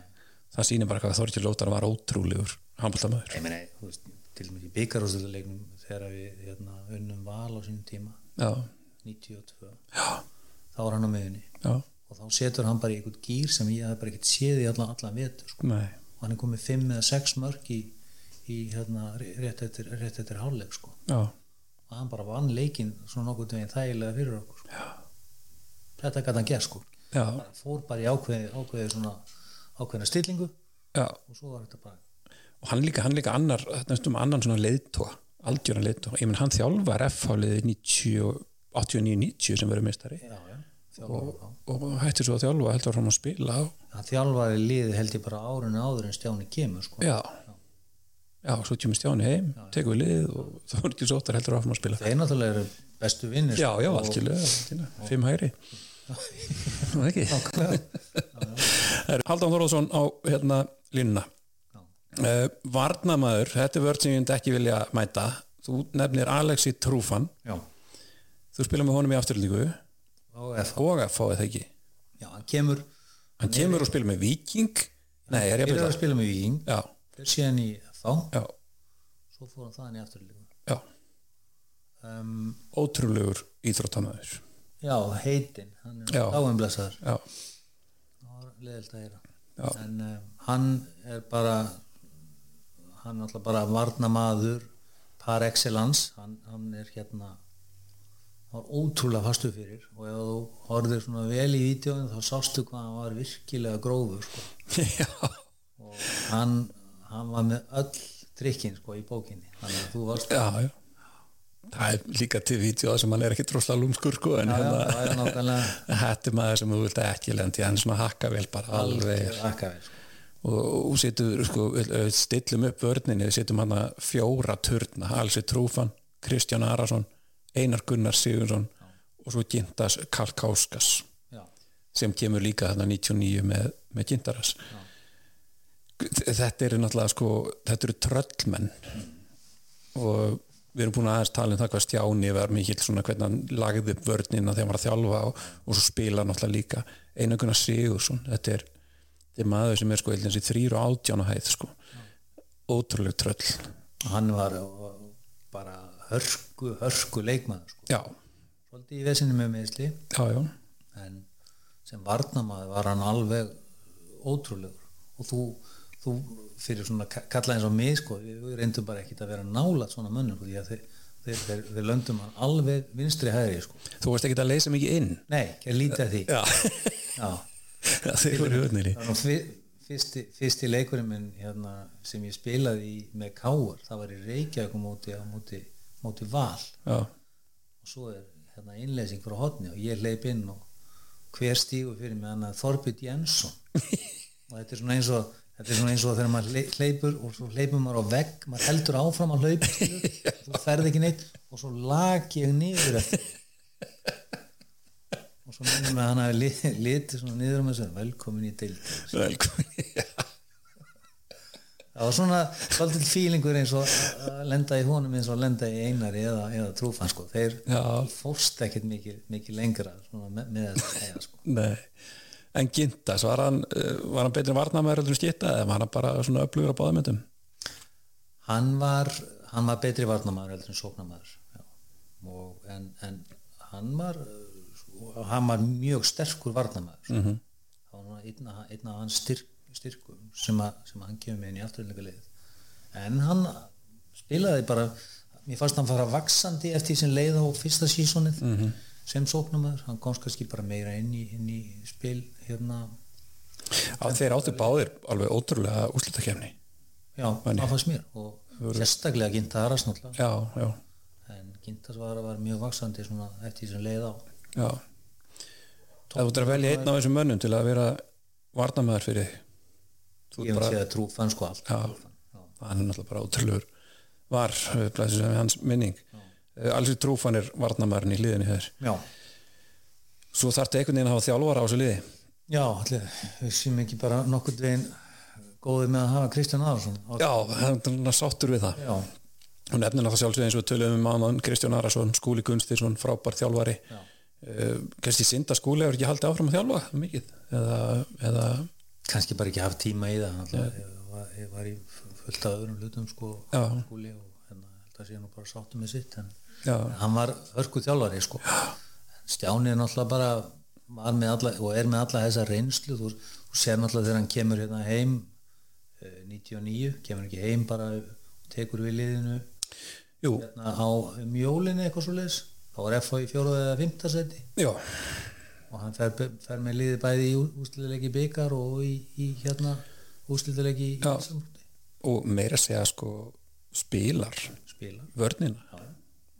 Það sýnir bara hvað Þorkil Lótar var ótrúlegur veist, til og með í byggarúsleiknum þegar við hérna, unnum val á sínum tíma já, 92 já, þá er hann á miðunni já, og þá setur hann bara í einhvern gýr sem ég hef bara ekkert séð í allan, allan vetur sko. nei. Og hann er komið 5 eða 6 mörg í, í hérna, rétt eftir, eftir hálfleik sko. já, og hann bara vann leikinn svona nokkuð veginn þægilega fyrir okkur sko. þetta gæti hann gert sko. já, fór bara í ákveði, ákveði svona ákveðina stillingu já og svo var þetta bara og hann líka, hann líka annar næstum annan svona leiðtóa aldjóna leiðtóa, ég menn hann þjálfar F-háliði 89-90 sem verður mistari já, já. og hættir svo að þjálfa heldur fram að spila og, hann þjálfari liði held ég bara árinu áður en Stjáni kemur sko. já já, svo kemur Stjáni heim, tekur við lið og þá er ekki sóttar heldur áfram að spila. Þeir náttúrulega eru bestu vinnir já, já, og- algjörlega. fimm það er ekki Haldan Þorðarsson á hérna línuna. Uh, Varnamaður, þetta er vörð sem ég myndi ekki vilja mæta. Þú nefnir Alexi Trúfan já, þú spila með honum í afturlíku og og að fáið það ekki? Já, hann kemur hann kemur og spila með Viking nei, er ég að fyrir að byrja spila með Víking. Já, FH já, svo fór hann þaðan í afturlíku já, um, ótrúlegur íþróttamaður. Já, heitin hann er Já. áinblessaður já, það var leðilt að heyra. Já. en um, hann er bara hann er alltaf bara varnamaður par excellence. Hann, hann er hérna hann var ótrúlega fastu fyrir. Og ef þú horfðir svona vel í vídjóinu þá sástu hvað hann var virkilega grófur sko. já, og hann, hann var með öll trikkin sko, í bókinni. Þannig að þú varst já, já. það er líka til vídeo sem hann er ekki droslega lúmskur sko, en já, hérna maður sem þú vilt ekki lendi hann svona hakka vel bara alveg. Sko. og, og setur sko, stillum upp vörninni við setjum hann fjóra turna Alsi Trúfan, Kristján Arason Einar Gunnar Sigursson og svo Gintas Karl Káskas já, sem kemur líka þarna 99 með, með Gintaras þetta eru náttúrulega sko, þetta eru tröllmenn. Og við erum búin að aðeins tala um það hvað Stjáni var mikill svona hvernig hann lagði upp vörnina þegar hann var að þjálfa og, og svo spila náttúrulega líka. Einar Gunnar Sigursson þetta er, þetta er maður sem er sko þrýr og átjána hæð sko. Ótrúleg tröll. Hann var bara hörku, hörku leikmaður sko. svolítið í vesinu með meðsli en sem varnamaður var hann alveg ótrúlegur. Og þú, þú fyrir svona ka- kalla eins og mig sko, við, reyndum bara ekkit að vera nálat svona mönnum sko, því að þeir, þeir, þeir, þeir löndum hann alveg vinstri hægri sko. þú veist ekki að leysa mikið inn? Nei, lítið að því. Já, já, þeir voru nú fyr, fyrsti, fyrsti leikurinn minn hérna, sem ég spilaði í, með Káar það var í Reykjavík á móti, móti, móti Val. Já, og svo er hérna innleysing frá hodni og ég leip inn og hver stígur fyrir mig hann að Þorbjörn Jensson. Og þetta er svona eins og þetta er svona eins og þegar maður hle- hleypur og svo hleypur maður á vegg, maður heldur áfram að hlaupa þú ferð ekki neitt og svo lag ég niður eftir. Og svo minnum við að hann hafi li- litið svona niður um þessu velkomin í deild. Velkomin það var svona svolítið fílingur eins og að lenda í honum eins og að lenda í einari eða, eða trúfan sko, þeir Já. fórst ekkert mikið, mikið lengra svona með, með segja sko. Nei. En Gintas, var hann var hann betri varnamæður heldur en skitta eða var hann bara svona upplugur á báðamöndum hann var, hann var betri varnamaður heldur en og, en, en hann var uh, hann var mjög sterkur varnamaður mm -hmm. það var einn af, einn af hans styrk, styrkum sem, að, sem hann kemur með inn í afturlega leið en hann spilaði bara mér fannst hann fara vaksandi eftir því sem leið á fyrsta sísonið -hmm. sem sóknamaður, hann komst kannski bara meira inn í, inn í spil hérna á þeir áttu báðir alveg ótrúlega úslutakefni já, það fannst mér og sérstaklega Gintaras náttúrulega. Já, já, en Gintas var, var mjög vaksandi svona eftir því sem leið á. Já. Það ert að velja einn af þessum mönnum til að vera varnamæður fyrir þig. Ég bara, segja að trúfan sko allt. Já, hann er náttúrulega bara ótrúlegur var, uh, blæsir sem hans minning. Uh, alls í trúfan er varnamæðurinn í hliðinni hér. Já, svo þarftu einhvern veginn að hafa þjálfara á þessu liði já allir, við séum ekki bara nokkurn veginn góðið með að hafa Kristján Arason? Já, hann er sáttur við það. Já, hún nefnir náttúrulega sjálfsög eins og við töluðum um mann Kristján Arason, Skúli Gunstirsson, frábær þjálfari. Já. uh, kannski synd að Skúli hefur ekki haldið áfram að þjálfa mikið? Eða, eða? Kannski bara ekki haft tíma í það alltaf, ég, var, ég var í fullt af öðrum hlutum sko skúli og hérna held að sé nú bara sáttum með sitt en, en hann var hörku þjálfari sko. En Stjáni er náttúrulega bara alla, og er með alla þessa reynslu þú, þú sér náttúrulega þegar hann kemur hérna heim eh, 99, kemur ekki heim bara tekur við liðinu. Jú, hérna á mjólinni eitthvað svo leis þá var FH í fjóruða eða fymta seti og hann fer, fer með liði bæði í úsliðleiki byggar og í, í hérna. Íslandmóti. og meira segja sko spilar. Spila vörnina.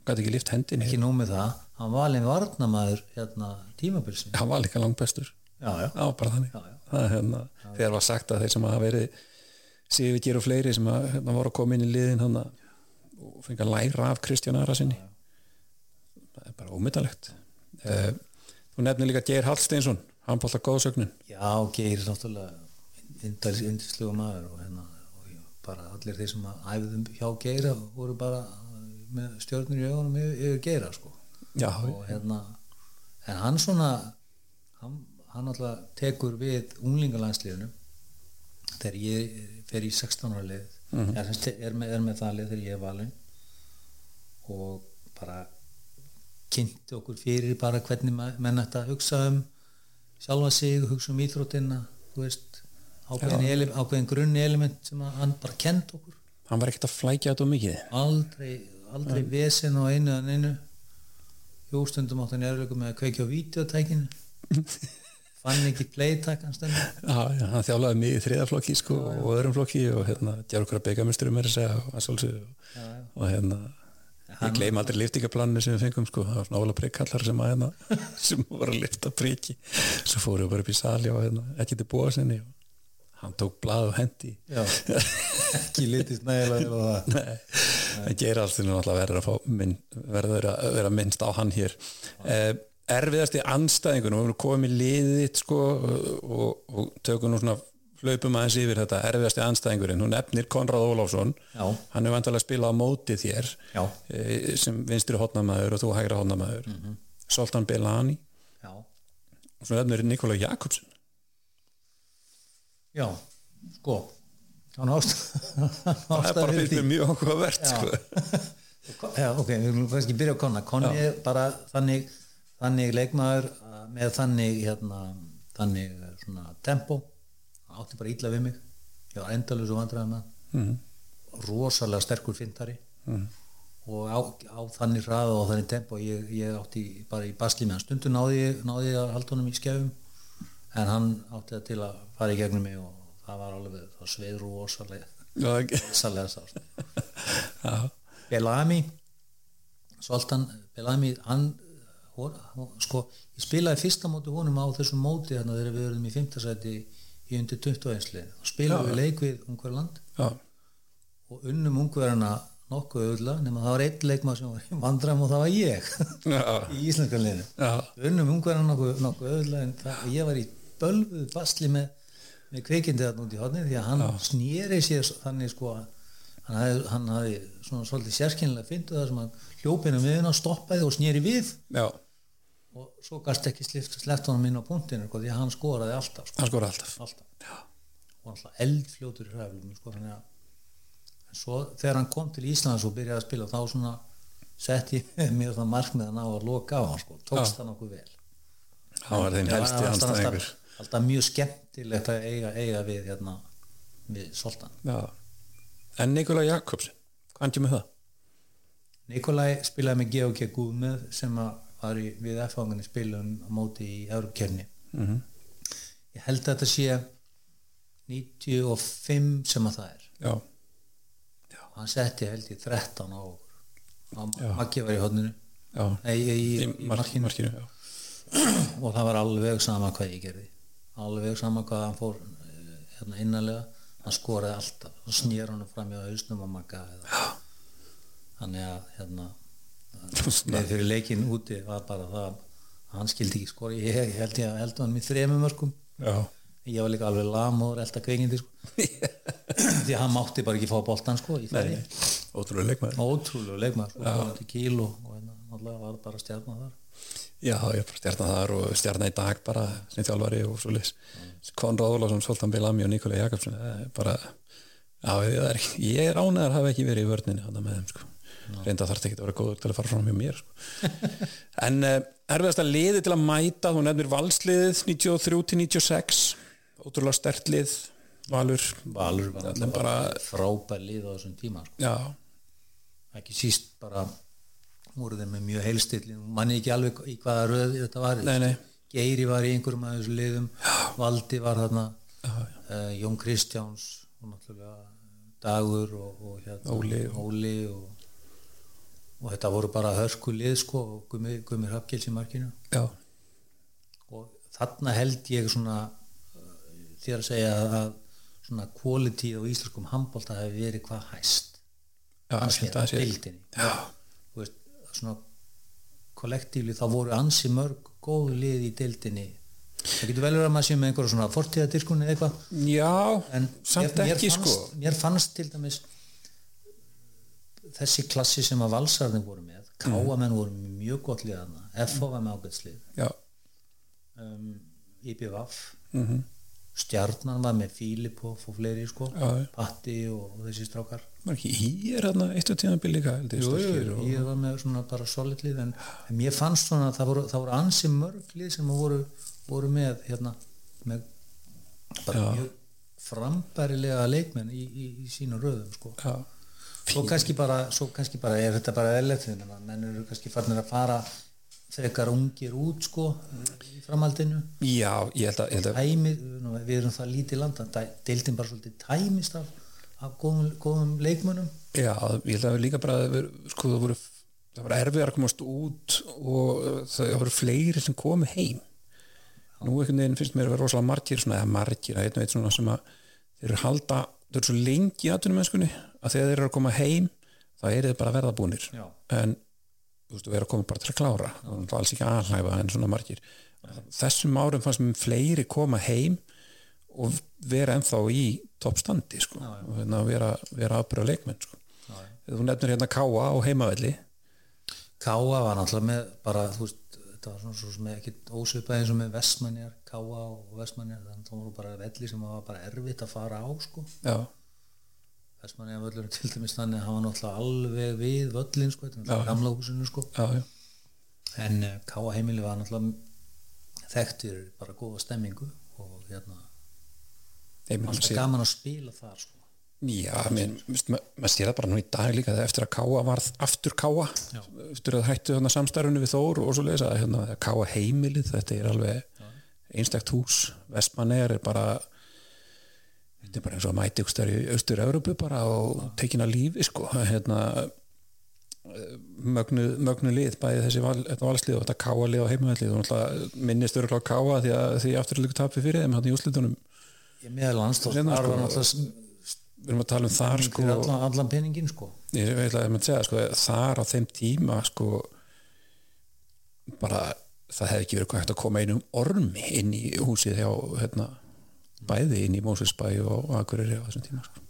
Gæti ekki lift hendinni. Ekki nú með það, hann var alveg varnamaður hérna tímabilsin hann var líka langt bestur já, já, já, bara þannig. Já, já. Það er hérna, þegar var sagt að þeir sem hafa verið Sivigir og fleiri sem að, hérna, voru að koma inn í liðin hann að læra af Kristján Ara sinni. Það er bara ómyndalegt uh, þú nefnir líka Geir Hallsteinsson hann bótt að góðsögnin já, Geir er náttúrulega indislugu maður og hérna og bara allir þeir sem að æfðum hjá Geira voru bara með stjórnir í yfir, yfir Geira sko já, og hérna en hann svona hann, hann alltaf tekur við unglingalandsliðinu þegar ég fer í 16 ára lið. Mhm. er, er, með, er með það lið þegar ég er valinn. Og bara kynnti okkur fyrir bara hvernig menn ætti að hugsa um sjálfa sig, hugsa um íþróttina þú veist ákveðin, ele, ákveðin grunni element sem hann bara kent okkur. Hann var ekkert að flækja þetta mikið. Aldrei, aldrei vesen á einu en einu jú stundum átt hann erfleikum með að kveikja á vídeotækinu. Fann ekki playtakan stundum. Já, já, hann þjálaði mig í þriðaflokki sko, og öðrum flokki og hérna djár okkur að byggamesturu með þess að og, sjálfsögðu, Já, já. og hérna ég gleym aldrei liftingaplaninu sem við fengum sko, það var óla prikkallar sem að hérna sem voru að lifta priki. Svo fórum við bara upp í sali og hérna ekki til búa sinni og hann tók blað og hendi. Já, ekki litist nægilega það. Nei, það gerir allt til að náttúrulega verður að vera minnst á hann hér. Eh, erfiðasti anstæðingun og við erum komið í liðið sko og, og tökum nú svona hlaupum aðeins yfir þetta. Erfiðasti anstæðingurinn, hún nefnir Konrad Ólafsson. Já. hann er vantilega að spila á móti þér Já. eh, sem vinstri hotnamaður og þú hægra hotnamaður mm. -hmm. Soltan Belani og svo nefnir Nikola Jakobsen já, sko hann ást það er bara fyrir mjög áhugavert sko. Já, ok, við viljum kannski byrja á Konna Konni er bara þannig þannig leikmaður uh, með þannig hérna, þannig uh, svona tempo. Hann átti bara illa við mig. Ég var endalus og vandræði með mm. rosalega sterkur fyndari. Mm. og á, á þannig hraða og þannig tempo ég, ég átti bara í basli með hann. Stundum náði ég, náði ég að halda honum í skefum en hann átti það til að fara í gegnum mig og það var alveg, það ekki. rosalega sárt. Já, Belami Soltan Belami hann hor, hor, sko, ég spilaði fyrsta móti honum á þessum móti að þegar við erum í fimmtasæti í undir 21 lið. Og spilaði við leik við Ungverland já, og unnum Ungverjana nokkuð auðvitað nema það var einn leikmað sem var í vandræm og það var ég í já, unnum Ungverjana nokkuð, nokkuð auðvitað en það, ég var í bölvuð basli með, með kveikindi þarna út í hodni því að hann snýri sér þannig sko að hann hafði, hann hafði svona svolítið sérkennilega fyndu það sem hann hljópinu miðuna stoppaði og snýri við. Já, og svo gast ekki sleppt honum inn á punktinu sko, því að hann skoraði alltaf sko, hann skor alltaf. alltaf. Og alltaf eldfljótur í hræflum sko, þannig að svo þegar hann kom til Íslands og byrjaði að spila þá svona sett ég mér það markmið að ná að loka á hann sko, tókst það nokkuð vel. Það var þeim helsti anstæðingur. Alltaf, mjög skemmtilegt að eiga, eiga við hérna við Soltan Já. En Nikolaj Jakobsen, hvað kemur það? Nikolai spilaði með Georg Guðmið sem var í, við F-fangunni spilum á móti í Európkefni Mm ég held að þetta sé 95 sem að það er. Já, og hann setti held ég 13 á Já. Maggi var í hodninu já, Nei, í, í, í, í mark, markinu. markinu, já. og það var alveg sama hvað ég gerði alveg sama hvað hann fór eh, hérna innanlega hann skoraði alltaf, hann snýr hann fram í hausnum og eða. þannig að hérna með fyrir leikin úti var bara það að hann skildi ekki skora. Ég, held ég að held hann með þremum mörgum ég var líka alveg lamóður elda kveikindi sko. því að hann mátti bara ekki fá boltan sko, ótrúlega leikmaður. ótrúlega leikmaður sko, og, og hérna, var bara stjarnar þar Já, ég bara stjarnan þar og stjarnan í dag bara sem þjálfari og svo leys. Konrad Ólafsson, Soltan Bilami og það er bara, já, er, ég er ánæður að hafa ekki verið í vörninni þarna með þeim, sko. Reynda þarf ekki að vera góður til að fara fram með mér, sko. en uh, erfiðast að liði til að mæta, þú nefnir valsliðið 93-96, ótrúlega stert lið, Valur, Valur var Þetta bara- frábær lið á þessum tíma sko. já, ekki síst bara voru þeir með mjög heilstill manni ekki alveg í hvaða röð þetta var. Nei, nei, Geiri var í einhverjum af þessu liðum. Valdi var þarna. Uh, Jón Kristjáns og náttúrulega Dagur og, og hérna, Óli. Óli og, og þetta voru bara hörku lið sko og Gumi, Gumi Hrafkels í markinu. Já, og þarna held ég svona uh, þér að segja að svona quality á íslenskum handbólta hefur verið hvað hæst. Já, að sé, deildinni. já, veist, svona kollektífli þá voru ansi mörg góð lið í deildinni. Það getur vel verið að maður sé með einhverja svona fortíðadirkunni eða eitthvað. Já, en samt mér, ekki, mér fannst, sko. mér fannst til dæmis þessi klassi sem að valsarðin voru með káamenn voru með mjög gott lið þarna FH var með ágætslið um, IBVF mhm, Stjarnan var með Fílipov og fleiri sko já. Patti og, og þessi strákar ekki í er hérna eitt og tíðan held ég, ég var með svona bara solid lið en, en mér fannst svona að það voru, voru ansi mörg lið sem voru, voru með hérna með frambærilega leikmenn í, í, í sínu röðum sko. já, svo kannski bara, svo kannski bara er þetta bara þegar menn eru kannski farnir að fara frekar ungir út sko í framhaldinu. Já, ég held að, ég held að Tæmi, við erum það lítið landa deildin bara svolítið tæmist af, af góðum, góðum leikmönnum. Já, ég held að líka bara ver, sko, það voru voru erfiðar að komast út og uh, það voru fleiri sem komu heim. Nú einhvern veginn finnst mér að vera rosalega margir svona, eða margir, einn og einn svona sem að þeir eru halda, þeir eru svo lengi í atvinnumennskunni að þegar þeir eru að koma heim þá eru þeir bara að verða búnir Já. en þú veist, þú er að koma bara til að klára. Og það er alls ekki aðhæfa en svona margir. Þessum árum fannst mér fleiri koma heim og vera ennþá í toppstandi sko, og hérna vera, vera aðbyrða leikmenn sko. Þú nefnir hérna Káa á heimavelli. Káa var náttúrulega með bara, þú veist, þetta var svona svo sem ekki ósvipað eins og með Vestmannjar, Káa og Vestmannjar, þannig að það voru bara velli sem var bara erfitt að fara á, sko. já, Vestmannjar völlur til dæmis þannig að hann var náttúrulega alveg við völlin, sko, gamla húsinu, sko. já, já, En uh, Káa heimili var náttúrulega þekktir bara góða stemmingu og hérna, Alltaf sé, gaman að spila þar, sko. já maður sér það bara nú í dag líka eftir að Káa varð aftur Káa Já. eftir að hættu hérna samstarfinu við Þór og svo lesa hérna, Káa heimilið þetta er alveg einstakt hús. Vestmanneir er bara þetta er bara eins og að mæti stær í Austur-Európu bara og tekin að lífi sko. Hérna mögnu, mögnu lið bæði þessi val, valslið og þetta káalið og heimavallið og minnist öruglega á káa því að því afturlíku tapir fyrir þeim hann í úslitunum Ég meðal þar sko, við erum að tala um þar sko allan, allan peningin sko. Ég veit að ég með segja sko þar á þeim tíma sko bara það hefði ekki verið hægt að koma einum ormi inn í húsið hjá hérna, bæði inn í Mósusbæ og Akureyri á þessum tíma sko.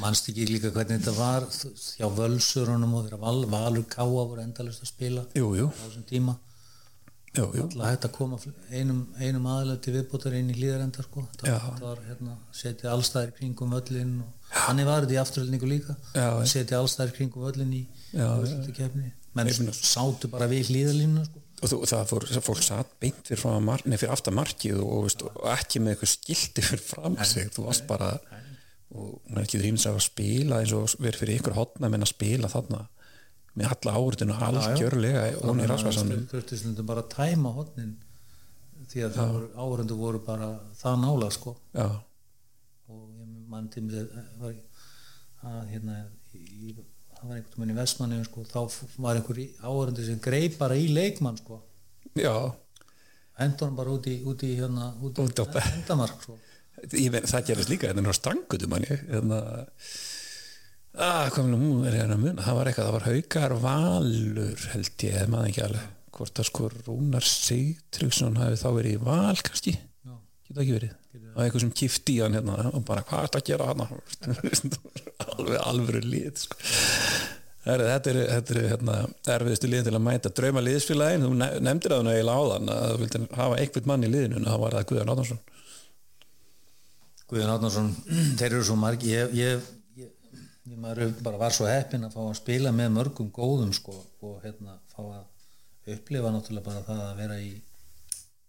Manst ekki líka hvernig þetta var hjá völsurunum og þeirra val, Valur Káa voru endalist að spila Jú, jú, á þessum tíma jú, jú. alltaf hægt að koma einum, einum aðlega til viðbótar inn í hlýðarenda sko. Já. þetta var hérna, setja allstæðir kringum völlin og þannig var þetta í afturhaldningu líka Já, setja allstæðir kringum völlin í Já, kefni menn sátu bara við hlýðarlínuna sko. og þú, það fór, það fólk satt beint fyrir, mar, nei, fyrir aftan markið og, veist, og ekki með eitthvað skildi fyrir fram sig þú varst bara og er ekki þrýmins að spila eins og verið fyrir ykkur hotna menn að spila þarna með alla áriðinu algjörlega og hún er rasvarsanum þurfti stundum bara að tæma hotnin því að áhörundu voru bara það nála sko. Já, og ég mann tími var að hérna í, það var einhvern veginn í Vestmanni sko, þá var einhver áhörundu sem greið bara í leikmann sko. Já. Hendur hann bara út í, út í hérna út í Út á be- endamark sko. Ég það gerist líka hérna á strangutum manni hérna að hvað með hún er hérna að muna? Það var eitthvað, það var haukar valur held ég, maður ekki alveg hvort að sko Rúnar Sigtryggsson hafi þá verið í val kannski? Já. geta ekki verið? Það. Var eitthvað sem kifti í hann hérna og bara hvað er þetta að gera hann alveg alvöru lið sko. Þetta er, þetta er hérna, erfiðustu liðin til að mæta. Drauma liðsfélagin, þú ne- nefndir það nú eiginlega áðan að þú vildir hafa einhvern mann í liðinu en það var það Guðan Átnarsson Guðjón Átnarsson, þeir eru svo margi ég, ég, ég maður bara var svo heppinn að fá að spila með mörgum góðum sko og hérna fá að upplifa náttúrulega bara það að vera í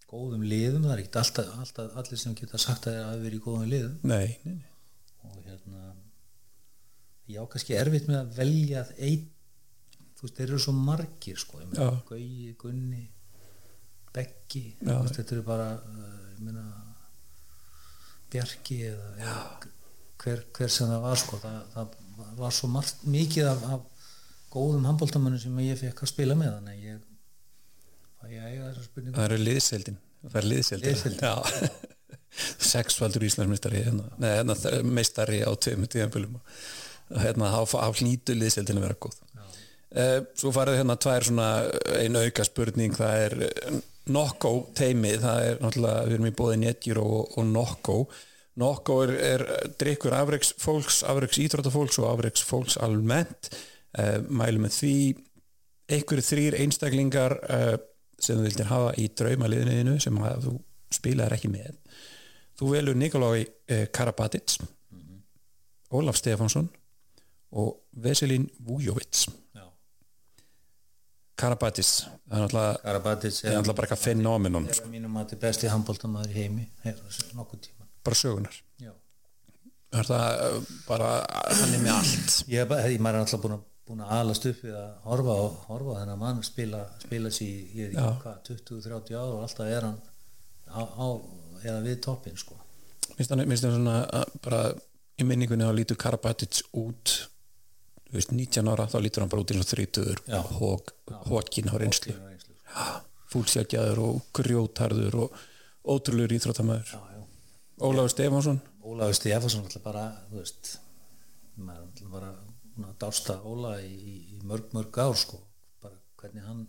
góðum liðum, það er ekkert alltaf, alltaf allir sem geta sagt að það hafi verið í góðum liðum nei, nei, nei. og hérna ég á kannski erfitt með að velja einn, þú veist, þeir eru svo margir sko, ég meina, Já. Gauji, Gunni Beggi, Já. veist, þetta eru bara uh, ég meina Bjarki eða, eða hver, hver sem það var sko, það, það var svo margt, mikið af, af góðum handbóltamönnum sem ég fekk að spila með þannig að ég ég eiga þessar spurningu það eru liðseldin. Það er liðseldin. Já. sexfaldur Íslandsmeistari hérna, nei, hérna, meistari á tveimur tíðanbölum og hérna á, hlýtu liðseldin að vera góð. Uh, svo farið hérna tvær svona einu auka spurning það er eh, Nokko teimi, það er náttúrulega við erum í bóði Netgyro og, og Nokko Nokko er, er drikkur afreiks fólks, afreiks íþróttafólks og afreiks fólks almennt. Uh, mælum með því einhverju þrýr einstaklingar uh, sem þú vildir hafa í draumaliðinu sem þú spilaðir ekki með. Þú velur Nikolai uh, Karabatic Ólaf Stefánsson og Veselin Vujovic Já. Karabatic, það er náttúrulega það er bara eitthvað fenómenon er að mínum að þetta er besti handbóltamæður heimi nokkuð tíma bara sögunar Já. er það uh, bara hann er með allt? Ég bara, ég maður er alltaf búin að, búin að alast upp við að horfa á, horfa á þennan mann spila, spila sér í, ég veit Já. ekki hvað 20-30 ár og alltaf er hann á, á eða við toppin sko. Minnst hann svona að bara í minningunni þá lítur Karabatic út þú veist, 19 ára þá lítur hann bara út og þrítuður hókin á reynslu. sko. fúlsjákjaður og grjótarður og ótrúlegur íþróttamæður já, já. Ólafur Stefánsson. Ólafur Stefansson alltaf bara þú veist maður alltaf bara að dásta Óla í, í, mörg mörg ár sko. Bara hvernig hann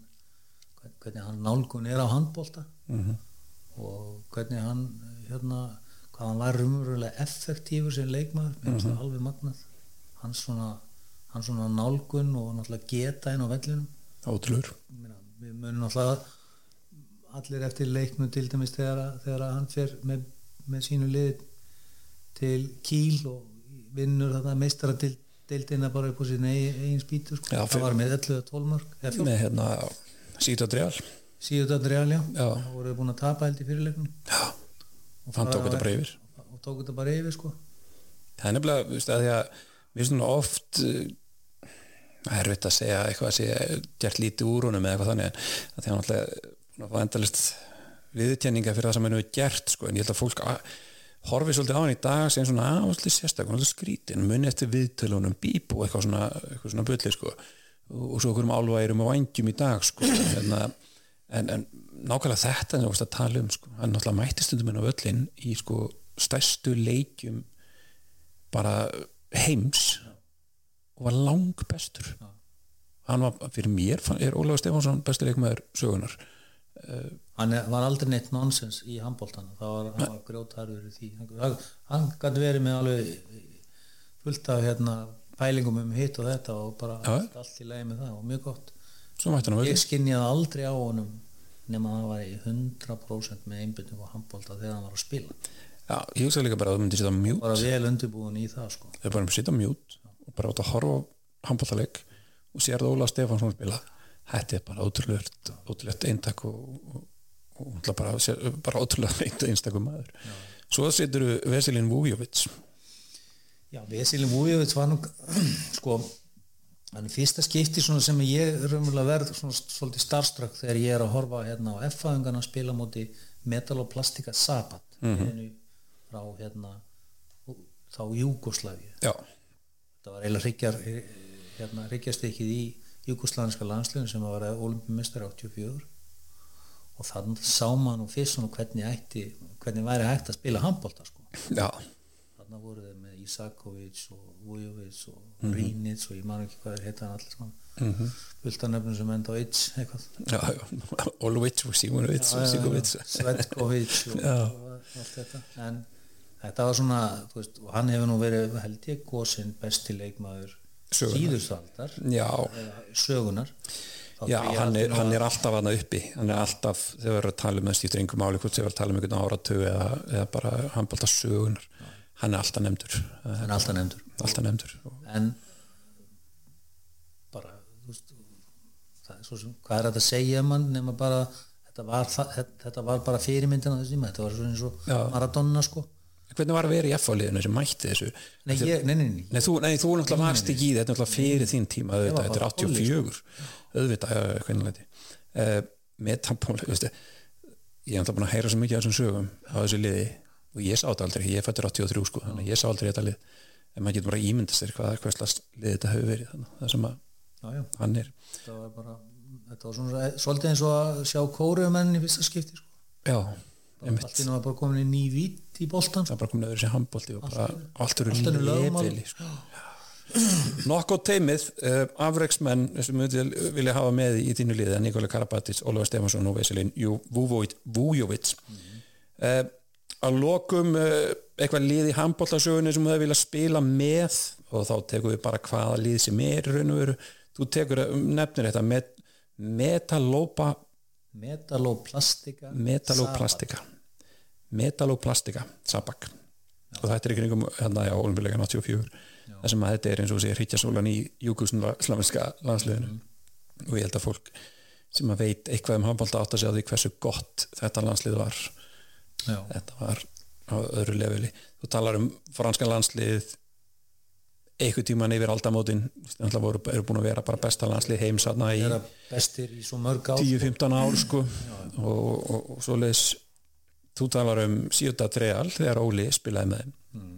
hvern- hvernig hann nálgun er á handbólta Mhm. og hvernig hann hérna, hvað hann var rumverulega effektífur sem leikmaður, mér finnst það alveg magnað. Hans svona, hans svona nálgun og náttúrulega geta inn á vellinum. Meina, við munum náttúrulega allir eftir leiknum til dæmis þegar, þegar hann fer með, með sínu lið til Kíl og vinnur þetta meistara til deildina bara upp á sín eigin, spýtu sko. Það var með 11 12 mörg eða 14 með hérna Sýta Dreal síðan real já, Já. það voru búin að tapa held í fyrirleiknum. Já, og hann tók þetta bara yfir. og tók þetta bara yfir sko. Það er nefnilega, þú veist, að því að finnst svona oft uh, það er erfitt að segja eitthvað að segja gert lítið úr honum eða eitthvað þannig en að því að hann alltaf búin að fá endalist viðtjenninga fyrir það sem hann hefur gert sko, en ég held að fólk að, horfið svolítið á hann í dag sem svona aðvarsli sérstaklega, alveg skrítin muni eftir viðtölunum, bíp og eitthvað svona, eitthvað svona bulli sko. Og, svo okkur um álvægirum og vangjum í dag sko hérna, en, en nákvæmlega þetta sem þú veist að tala um sko, hann náttúrulega mætti stundum inn á völlin í sko stærstu leikjum bara heims og var lang bestur hann var, fyrir mér er Ólafur Stefánsson bestu leikmaður sögunar hann er, var aldrei neitt nonsens í handbóltana það var, hann var grjótarður í því. Hann, hann gæti verið með alveg fullt af hérna pælingum um hitt og þetta og bara Já. allt, allt í lagi með það og mjög gott. Hann ég völlin skinjaði aldrei á honum nema að það var í 100% með einbyrnum á handbólta þegar hann var að spila. Já, ég hugsa líka bara að þú myndir setja mjút bara vel undirbúin í það sko. Þau bara um að setja mjút og bara að horfa handbóltaleg og sér það Ólaf Stefánsson spila þetta er bara ótrúlegt ótrúlegt eintak og, og, og, bara, bara ótrúlega einstakum maður. Svo setur þú Veselin Vújovits Já, Vesilin Vújovits var nú sko, hann er fyrsta skipti sem ég raunverulega verð svona svolítið starströkk þegar ég er að horfa hérna á F-fæðingarna að spila móti metal og plastika sabat mm frá hérna þá Júgoslavi Já, þetta var eiginlega hryggjar hérna, hryggjastykkið í Júgoslavinska landsliðin sem var olimpimistari 84 og þannig sá maður nú fyrst hvernig ætti hvernig væri hægt að spila handbólta sko. Já, þarna voru þeir með Isakovic og Vujovic og Rínic og ég man ekki hvað þeir heita hann allir svona. Mm -hmm. fultanöfnum sem enda á Itch. Óluvits og Simonovits og Sigovits Svetkovic og, og allt þetta. En þetta var svona veist, og hann hefur nú verið held ég góðsinn besti leikmaður Sögunnar. Síðustaldar sögunar já. Hann, er, hann er alltaf hann uppi. Hann er alltaf, þegar við erum að tala um það skiptir einhver máli hvort þegar við erum að tala um einhvern áratu eða, eða bara handbólta sögunar hann er alltaf nefndur. Hann er alltaf nefndur. Alltaf nefndur. En bara þú veist, það er svo sem, hvað er þetta að segja um hann nema bara þetta var, þetta- var bara fyrirmyndin á þessu tíma. Þetta var svo eins og. Maradona sko hvernig var að vera í F-liðinu sem mætti þessu? Nei, ég, nei, nei, nei, Nei, þú, nei, þú náttúrulega varst ekki í þetta er náttúrulega fyrir þín tíma auðvitað, þetta er bara 84 auðvitað, hvernig leiti uh, metabóli, veistu ég er náttúrulega búin að heyra svo mikið af þessum sögum á þessu liði og ég sá þetta aldrei ég fættur 83 sko, þannig að ég sá aldrei þetta lið. En maður getur bara ímyndast þér hvað, slags lið þetta hefur verið þannig, það sem að já, já, hann er. Þetta var bara þetta var svona, svolítið eins og að sjá kóruumenn í fyrsta skipti sko. já, allt í nú var bara komin í ný vít í boltan það bara komin öðru sem handbólti og bara allt eru lefili sko. nokkuð teimið uh, afreiksmenn sem við vilja hafa með í þínu liði Nikola Karabatis, Ólafur Stefansson og Veselin Vujovic uh, að lokum uh, eitthvað lið í handbóltasögunni sem þau vilja spila með og þá tekum við bara hvaða lið sem er raun og veru. Þú tekur nefnir þetta met, metalópa metaloplastika metaloplastika metaloplastika sabak. Og þetta er í kringum hérna á olimpíuleika 84 þar sem að þetta er eins og sé hryggjasólan í júkuslaminska landsliðinu. Og ég held að fólk sem að veit eitthvað um handbólta átt að segja því hversu gott þetta landslið var. Já, þetta var á öðru leveli. Þú talar um franskan landslið einhver tíman yfir aldamótin þannig að voru eru búin að vera bara besta landslið heims þarna í í svo mörg ár 10-15 ár sko. Og, og, og svo leis þú talar um Ciudad Real þegar Óli spilaði með þeim. Mm.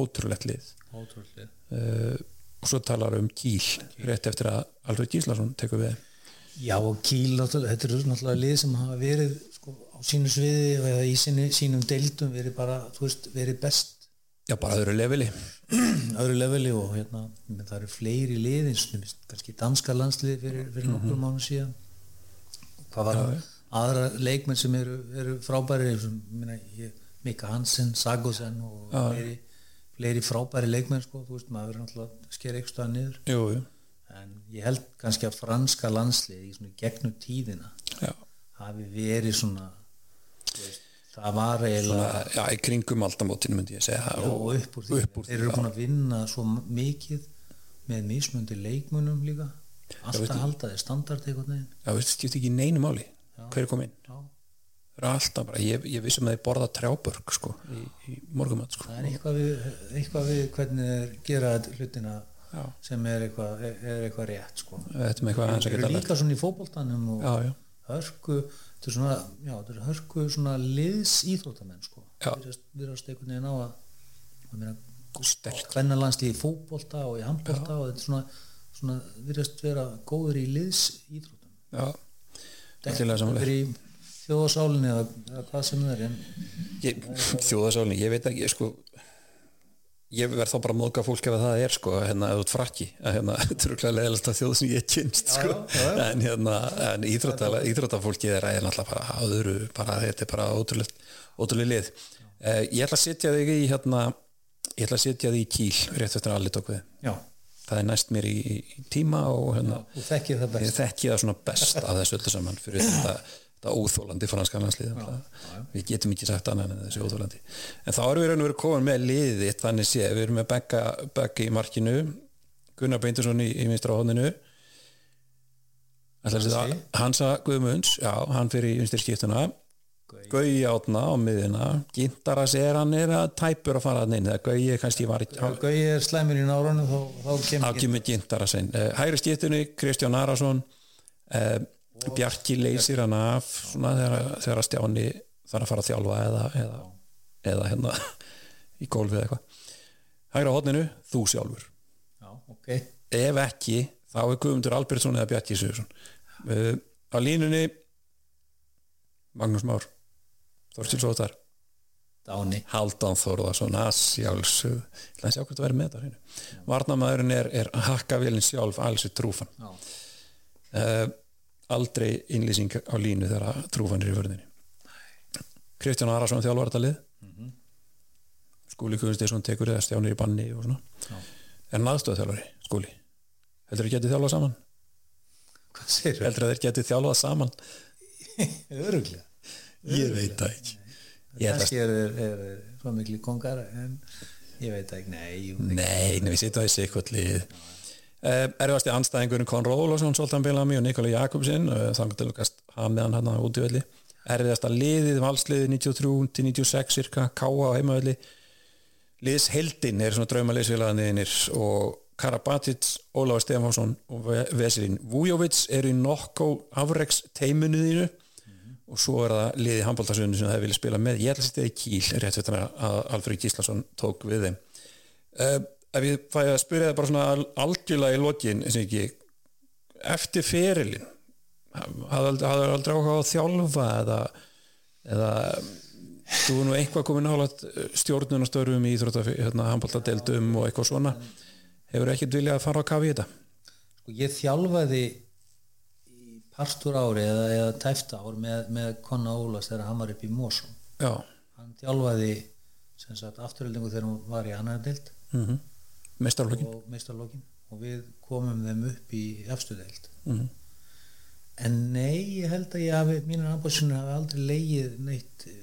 ótrúlegt lið. Ótrúlega uh, og svo talar um Kíl rétt eftir að Alfred Gíslason tekur við Já og Kíl, þetta eru náttúrulega lið sem hafa verið sko, á sínu sviði eða í sínu, sínum deildum verið bara, þú veist, verið best já bara öðru leveli öðru leveli og hérna menn það eru fleiri lið eins og mér finnst kannski danska landslið fyrir, fyrir nokkur Mhm. mánu síðan hvað var aðra leikmenn sem eru, eru frábæri Mika Hansen, Sagosen og Já. fleiri, fleiri frábæri leikmenn sko, þú veist, maður verður náttúrulega skera eitthvað staðar niður jú, jú. en ég held kannski að franska landslið í gegnum tíðina Já. hafi verið svona veist, það var eiginlega já, í kringum aldamótinu myndi ég segja Já, og upp úr því, upp úr þeir eru búin að vinna svo mikið með mismöndi leikmunum líka alltaf halda þeir standard einhvern veginn já, veist, skipti ekki neinu máli hver er komin Já. það er alltaf bara, ég, ég vissum að þeir borða trjábörg sko, í, í morgumat sko. það er eitthvað við, eitthvað við hvernig þeir gera þetta hlutina Já. sem er eitthvað, er, er eitthvað rétt sko. þetta eitthvað lært. líka svona í fótboltanum og já, já, hörku þetta er svona, já, þetta er hörku svona liðs íþróttamenn sko við erum einhvern veginn á að að Sterkt. hvernarlandslið í fótbolta og í handbolta og þetta er svona, svona virðast vera góður í liðs íþróttum Já, samanlega fyrir í þjóðasálinni eða, hvað sem það er Þjóðasálinni, ég veit ekki sko, ég verð þá bara að móðga fólk ef að það er sko, hérna, þú ert frakki. Að hérna, þetta er örugglega leiðilegsta þjóð sem ég kynst sko, já, já. en hérna en íþrótta, íþróttafólki er æðin alltaf bara öðru, bara, þetta er bara ótrúlega lið. Uh, ég ætla að setja þig í hérna ég ætla að setja þig í kýl, rétt eftir að allir tók við. Já, það er næst mér í, í tíma og hérna, ég þekki það svona best af þessu öllu saman fyrir þetta, þetta óþólandi franska landslið við getum ekki sagt annað en þessi óþólandi en þá erum við raun og verið komin með liðið þannig sé, við erum með Begga í markinu Gunnar Beintursson í, í minstra hóðinu Hansa Guðmunds já, hann fyrir í vinstir skiptuna Gauji átna á miðina Gintaras er hann er að tæpur að fara hann inn? Þegar Gauji kannski var Gauði er slæmur í náranu þá, þá kemur inn. Uh, hægri skiptunni Kristján Arason. Uh, Bjarki leysir hann af svona þegar, þegar Stjáni þarf að fara að þjálfa eða, eða, eða hérna í gólfið eða eitthvað. Hægra hodninu, þú sjálfur. Já, ok, ef ekki, þá er Guðmundur Albertsson eða Bjarki Sigursson uh, á línunni Magnús Már Þorstil Sótar Dáni. Haldan Þórðarsson að sjálfsög ég ætla að sjá hvort það verið með hreinu. Varnamæðurinn er, er hakkavélinn sjálf alls trúfan. Já, uh, aldrei innlýsing á línu þegar trúfan er í vörðinni. Kristján Arason þjálfar þetta lið Skúli Guðunsteinsson tekur eða stjánir í banni og svona. Já. er hann aðstofþjálfari, Skúli heldur þeir getið þjálfað saman? Hvað segir heldur þeir getið þjálfað saman? Öruglega ég veit það ekki. Kannski er þeir svo miklu kongar en ég veit það ekki, nei Nei, við sittum það í sikkvöldlið uh, Erfasti anstæðingurinn Conor Ólafsson, Soltan Bellamy og Nikola Jakobsen uh, þannig til lukast hafði með hann hann út í velli. Erfiðasta liðið, valsliðið 93-96 cirka, Káa á heimavelli. Liðs heldin er svona draumaliðsfélaganiðinir og Karabatic, Ólafur Stefánsson og Ve- Veselin Vujovic eru í nokko afreks teimunuðinu og svo er það liðið handbóltarsöðinu sem það vilja spila með ég ætla að það í kýl rétt fyrir að Alfred Gíslason tók við þeim. Uh, ef ég fæ að spyrja það bara svona al- algjörlega í lokin eftir ferilin hafði aldrei, aldrei áhuga á að þjálfa eða, eða þú er nú eitthvað komin nálat stjórnunastörfum í hérna, handbóltadeildum og eitthvað svona hefur ekkert viljað að fara á kafi í þetta? Sko ég þjálfaði í partur ári eða, eða tæft ár með, með Konna Ólas þegar hann var upp í já, hann þjálfaði afturöldingu þegar hún var í annar deild. Mm -hmm. Mestarlökin og meistarlókin og við komum þeim upp í efstu deild. Mm en nei, ég held að ég hafi mínir anbúðsynir hafi aldrei leigið neitt eh,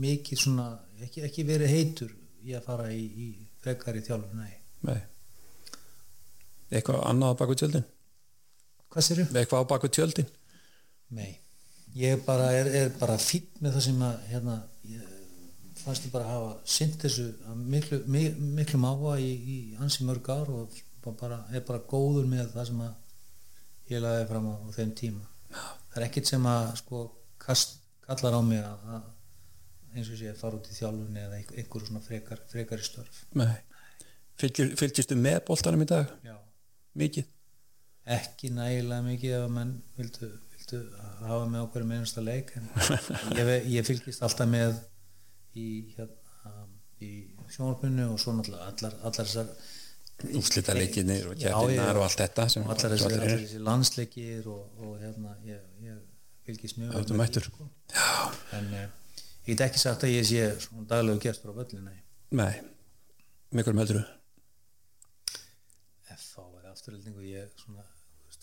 mikið svona ekki, ekki verið heitur í að fara í, í frekari þjálfur, nei. Nei. eitthvað annað á baku tjöldin? Hvað sér eitthvað á baku tjöldin? Nei, ég bara er, er bara fýtt með það sem að hérna, ég, fannst ég bara hafa sint þessu miklu, mi- miklu máa í, í ansi mörg ár og bara, er bara góður með það sem að ég laði fram á, á þeim tíma. Það er ekkit sem að sko kast, kallar á mig að, að eins og sé að fara út í þjálfunni eða einhver, einhverju svona frekar, frekari störf. Nei. Fylgir, fylgistu með boltanum í dag? Já. mikið? Ekki nægilega mikið ef að menn vildu, vildu hafa með okkur með einasta leik en ég, ég fylgist alltaf með í, hérna, í sjónarpunnu og svo náttúrulega allar, allar þessar úslita leikinir og ég- og allt þetta og allar þessar landsleikir og, og hérna ég, ég fylgist mjög með mættur. sko. en eh, ég get ekki sagt að ég sé svona daglegu gestur á völlinu nei. Mikil meldur F.A. er afturöldingu ég svona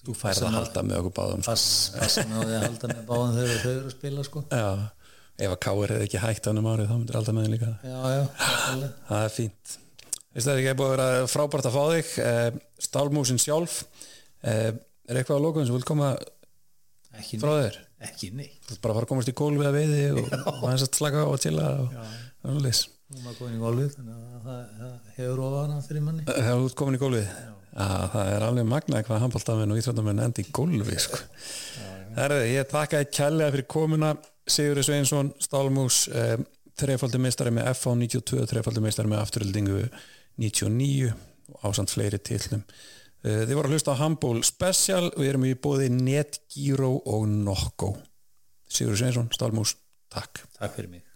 þú færð að halda með okkur báðum sko. pass, passa með að halda með báðum þegar þau eru að spila sko Já, ef að Káir hefði ekki hægt hann um árið þá myndir alltaf með þeim líka. Já, já, það er fínt. Það ekki að búið að vera frábært að fá þig eh, Stálmúsin sjálf. Eh, er eitthvað á lokum sem vil koma ekki, frá þér? Ekki neitt. Bara að fara að komast í gólfi að veiði og, hans að slaka og chilla og, og svoleiðis. nú er maður komin í golfið þannig að það, það hefur ofana fyrir manni. Þegar þú ert komin í gólfið að það er alveg magnað hvað handbóltamenn og íþróttamenn endi í gólfi sko. Herði, ég þakka þið kærlega fyrir komuna Sigurður Sveinsson, Stálmús eh, þreifaldi meistari með FH 92 þreifaldi meistari með afturöldingu 99 og ásand fleiri tillum eh, Þið voru að hlusta á Handból Special. Og við erum í bóði Netgyro og Nokko. Sigurður Sveinsson, Stálmús, takk. Takk fyrir mig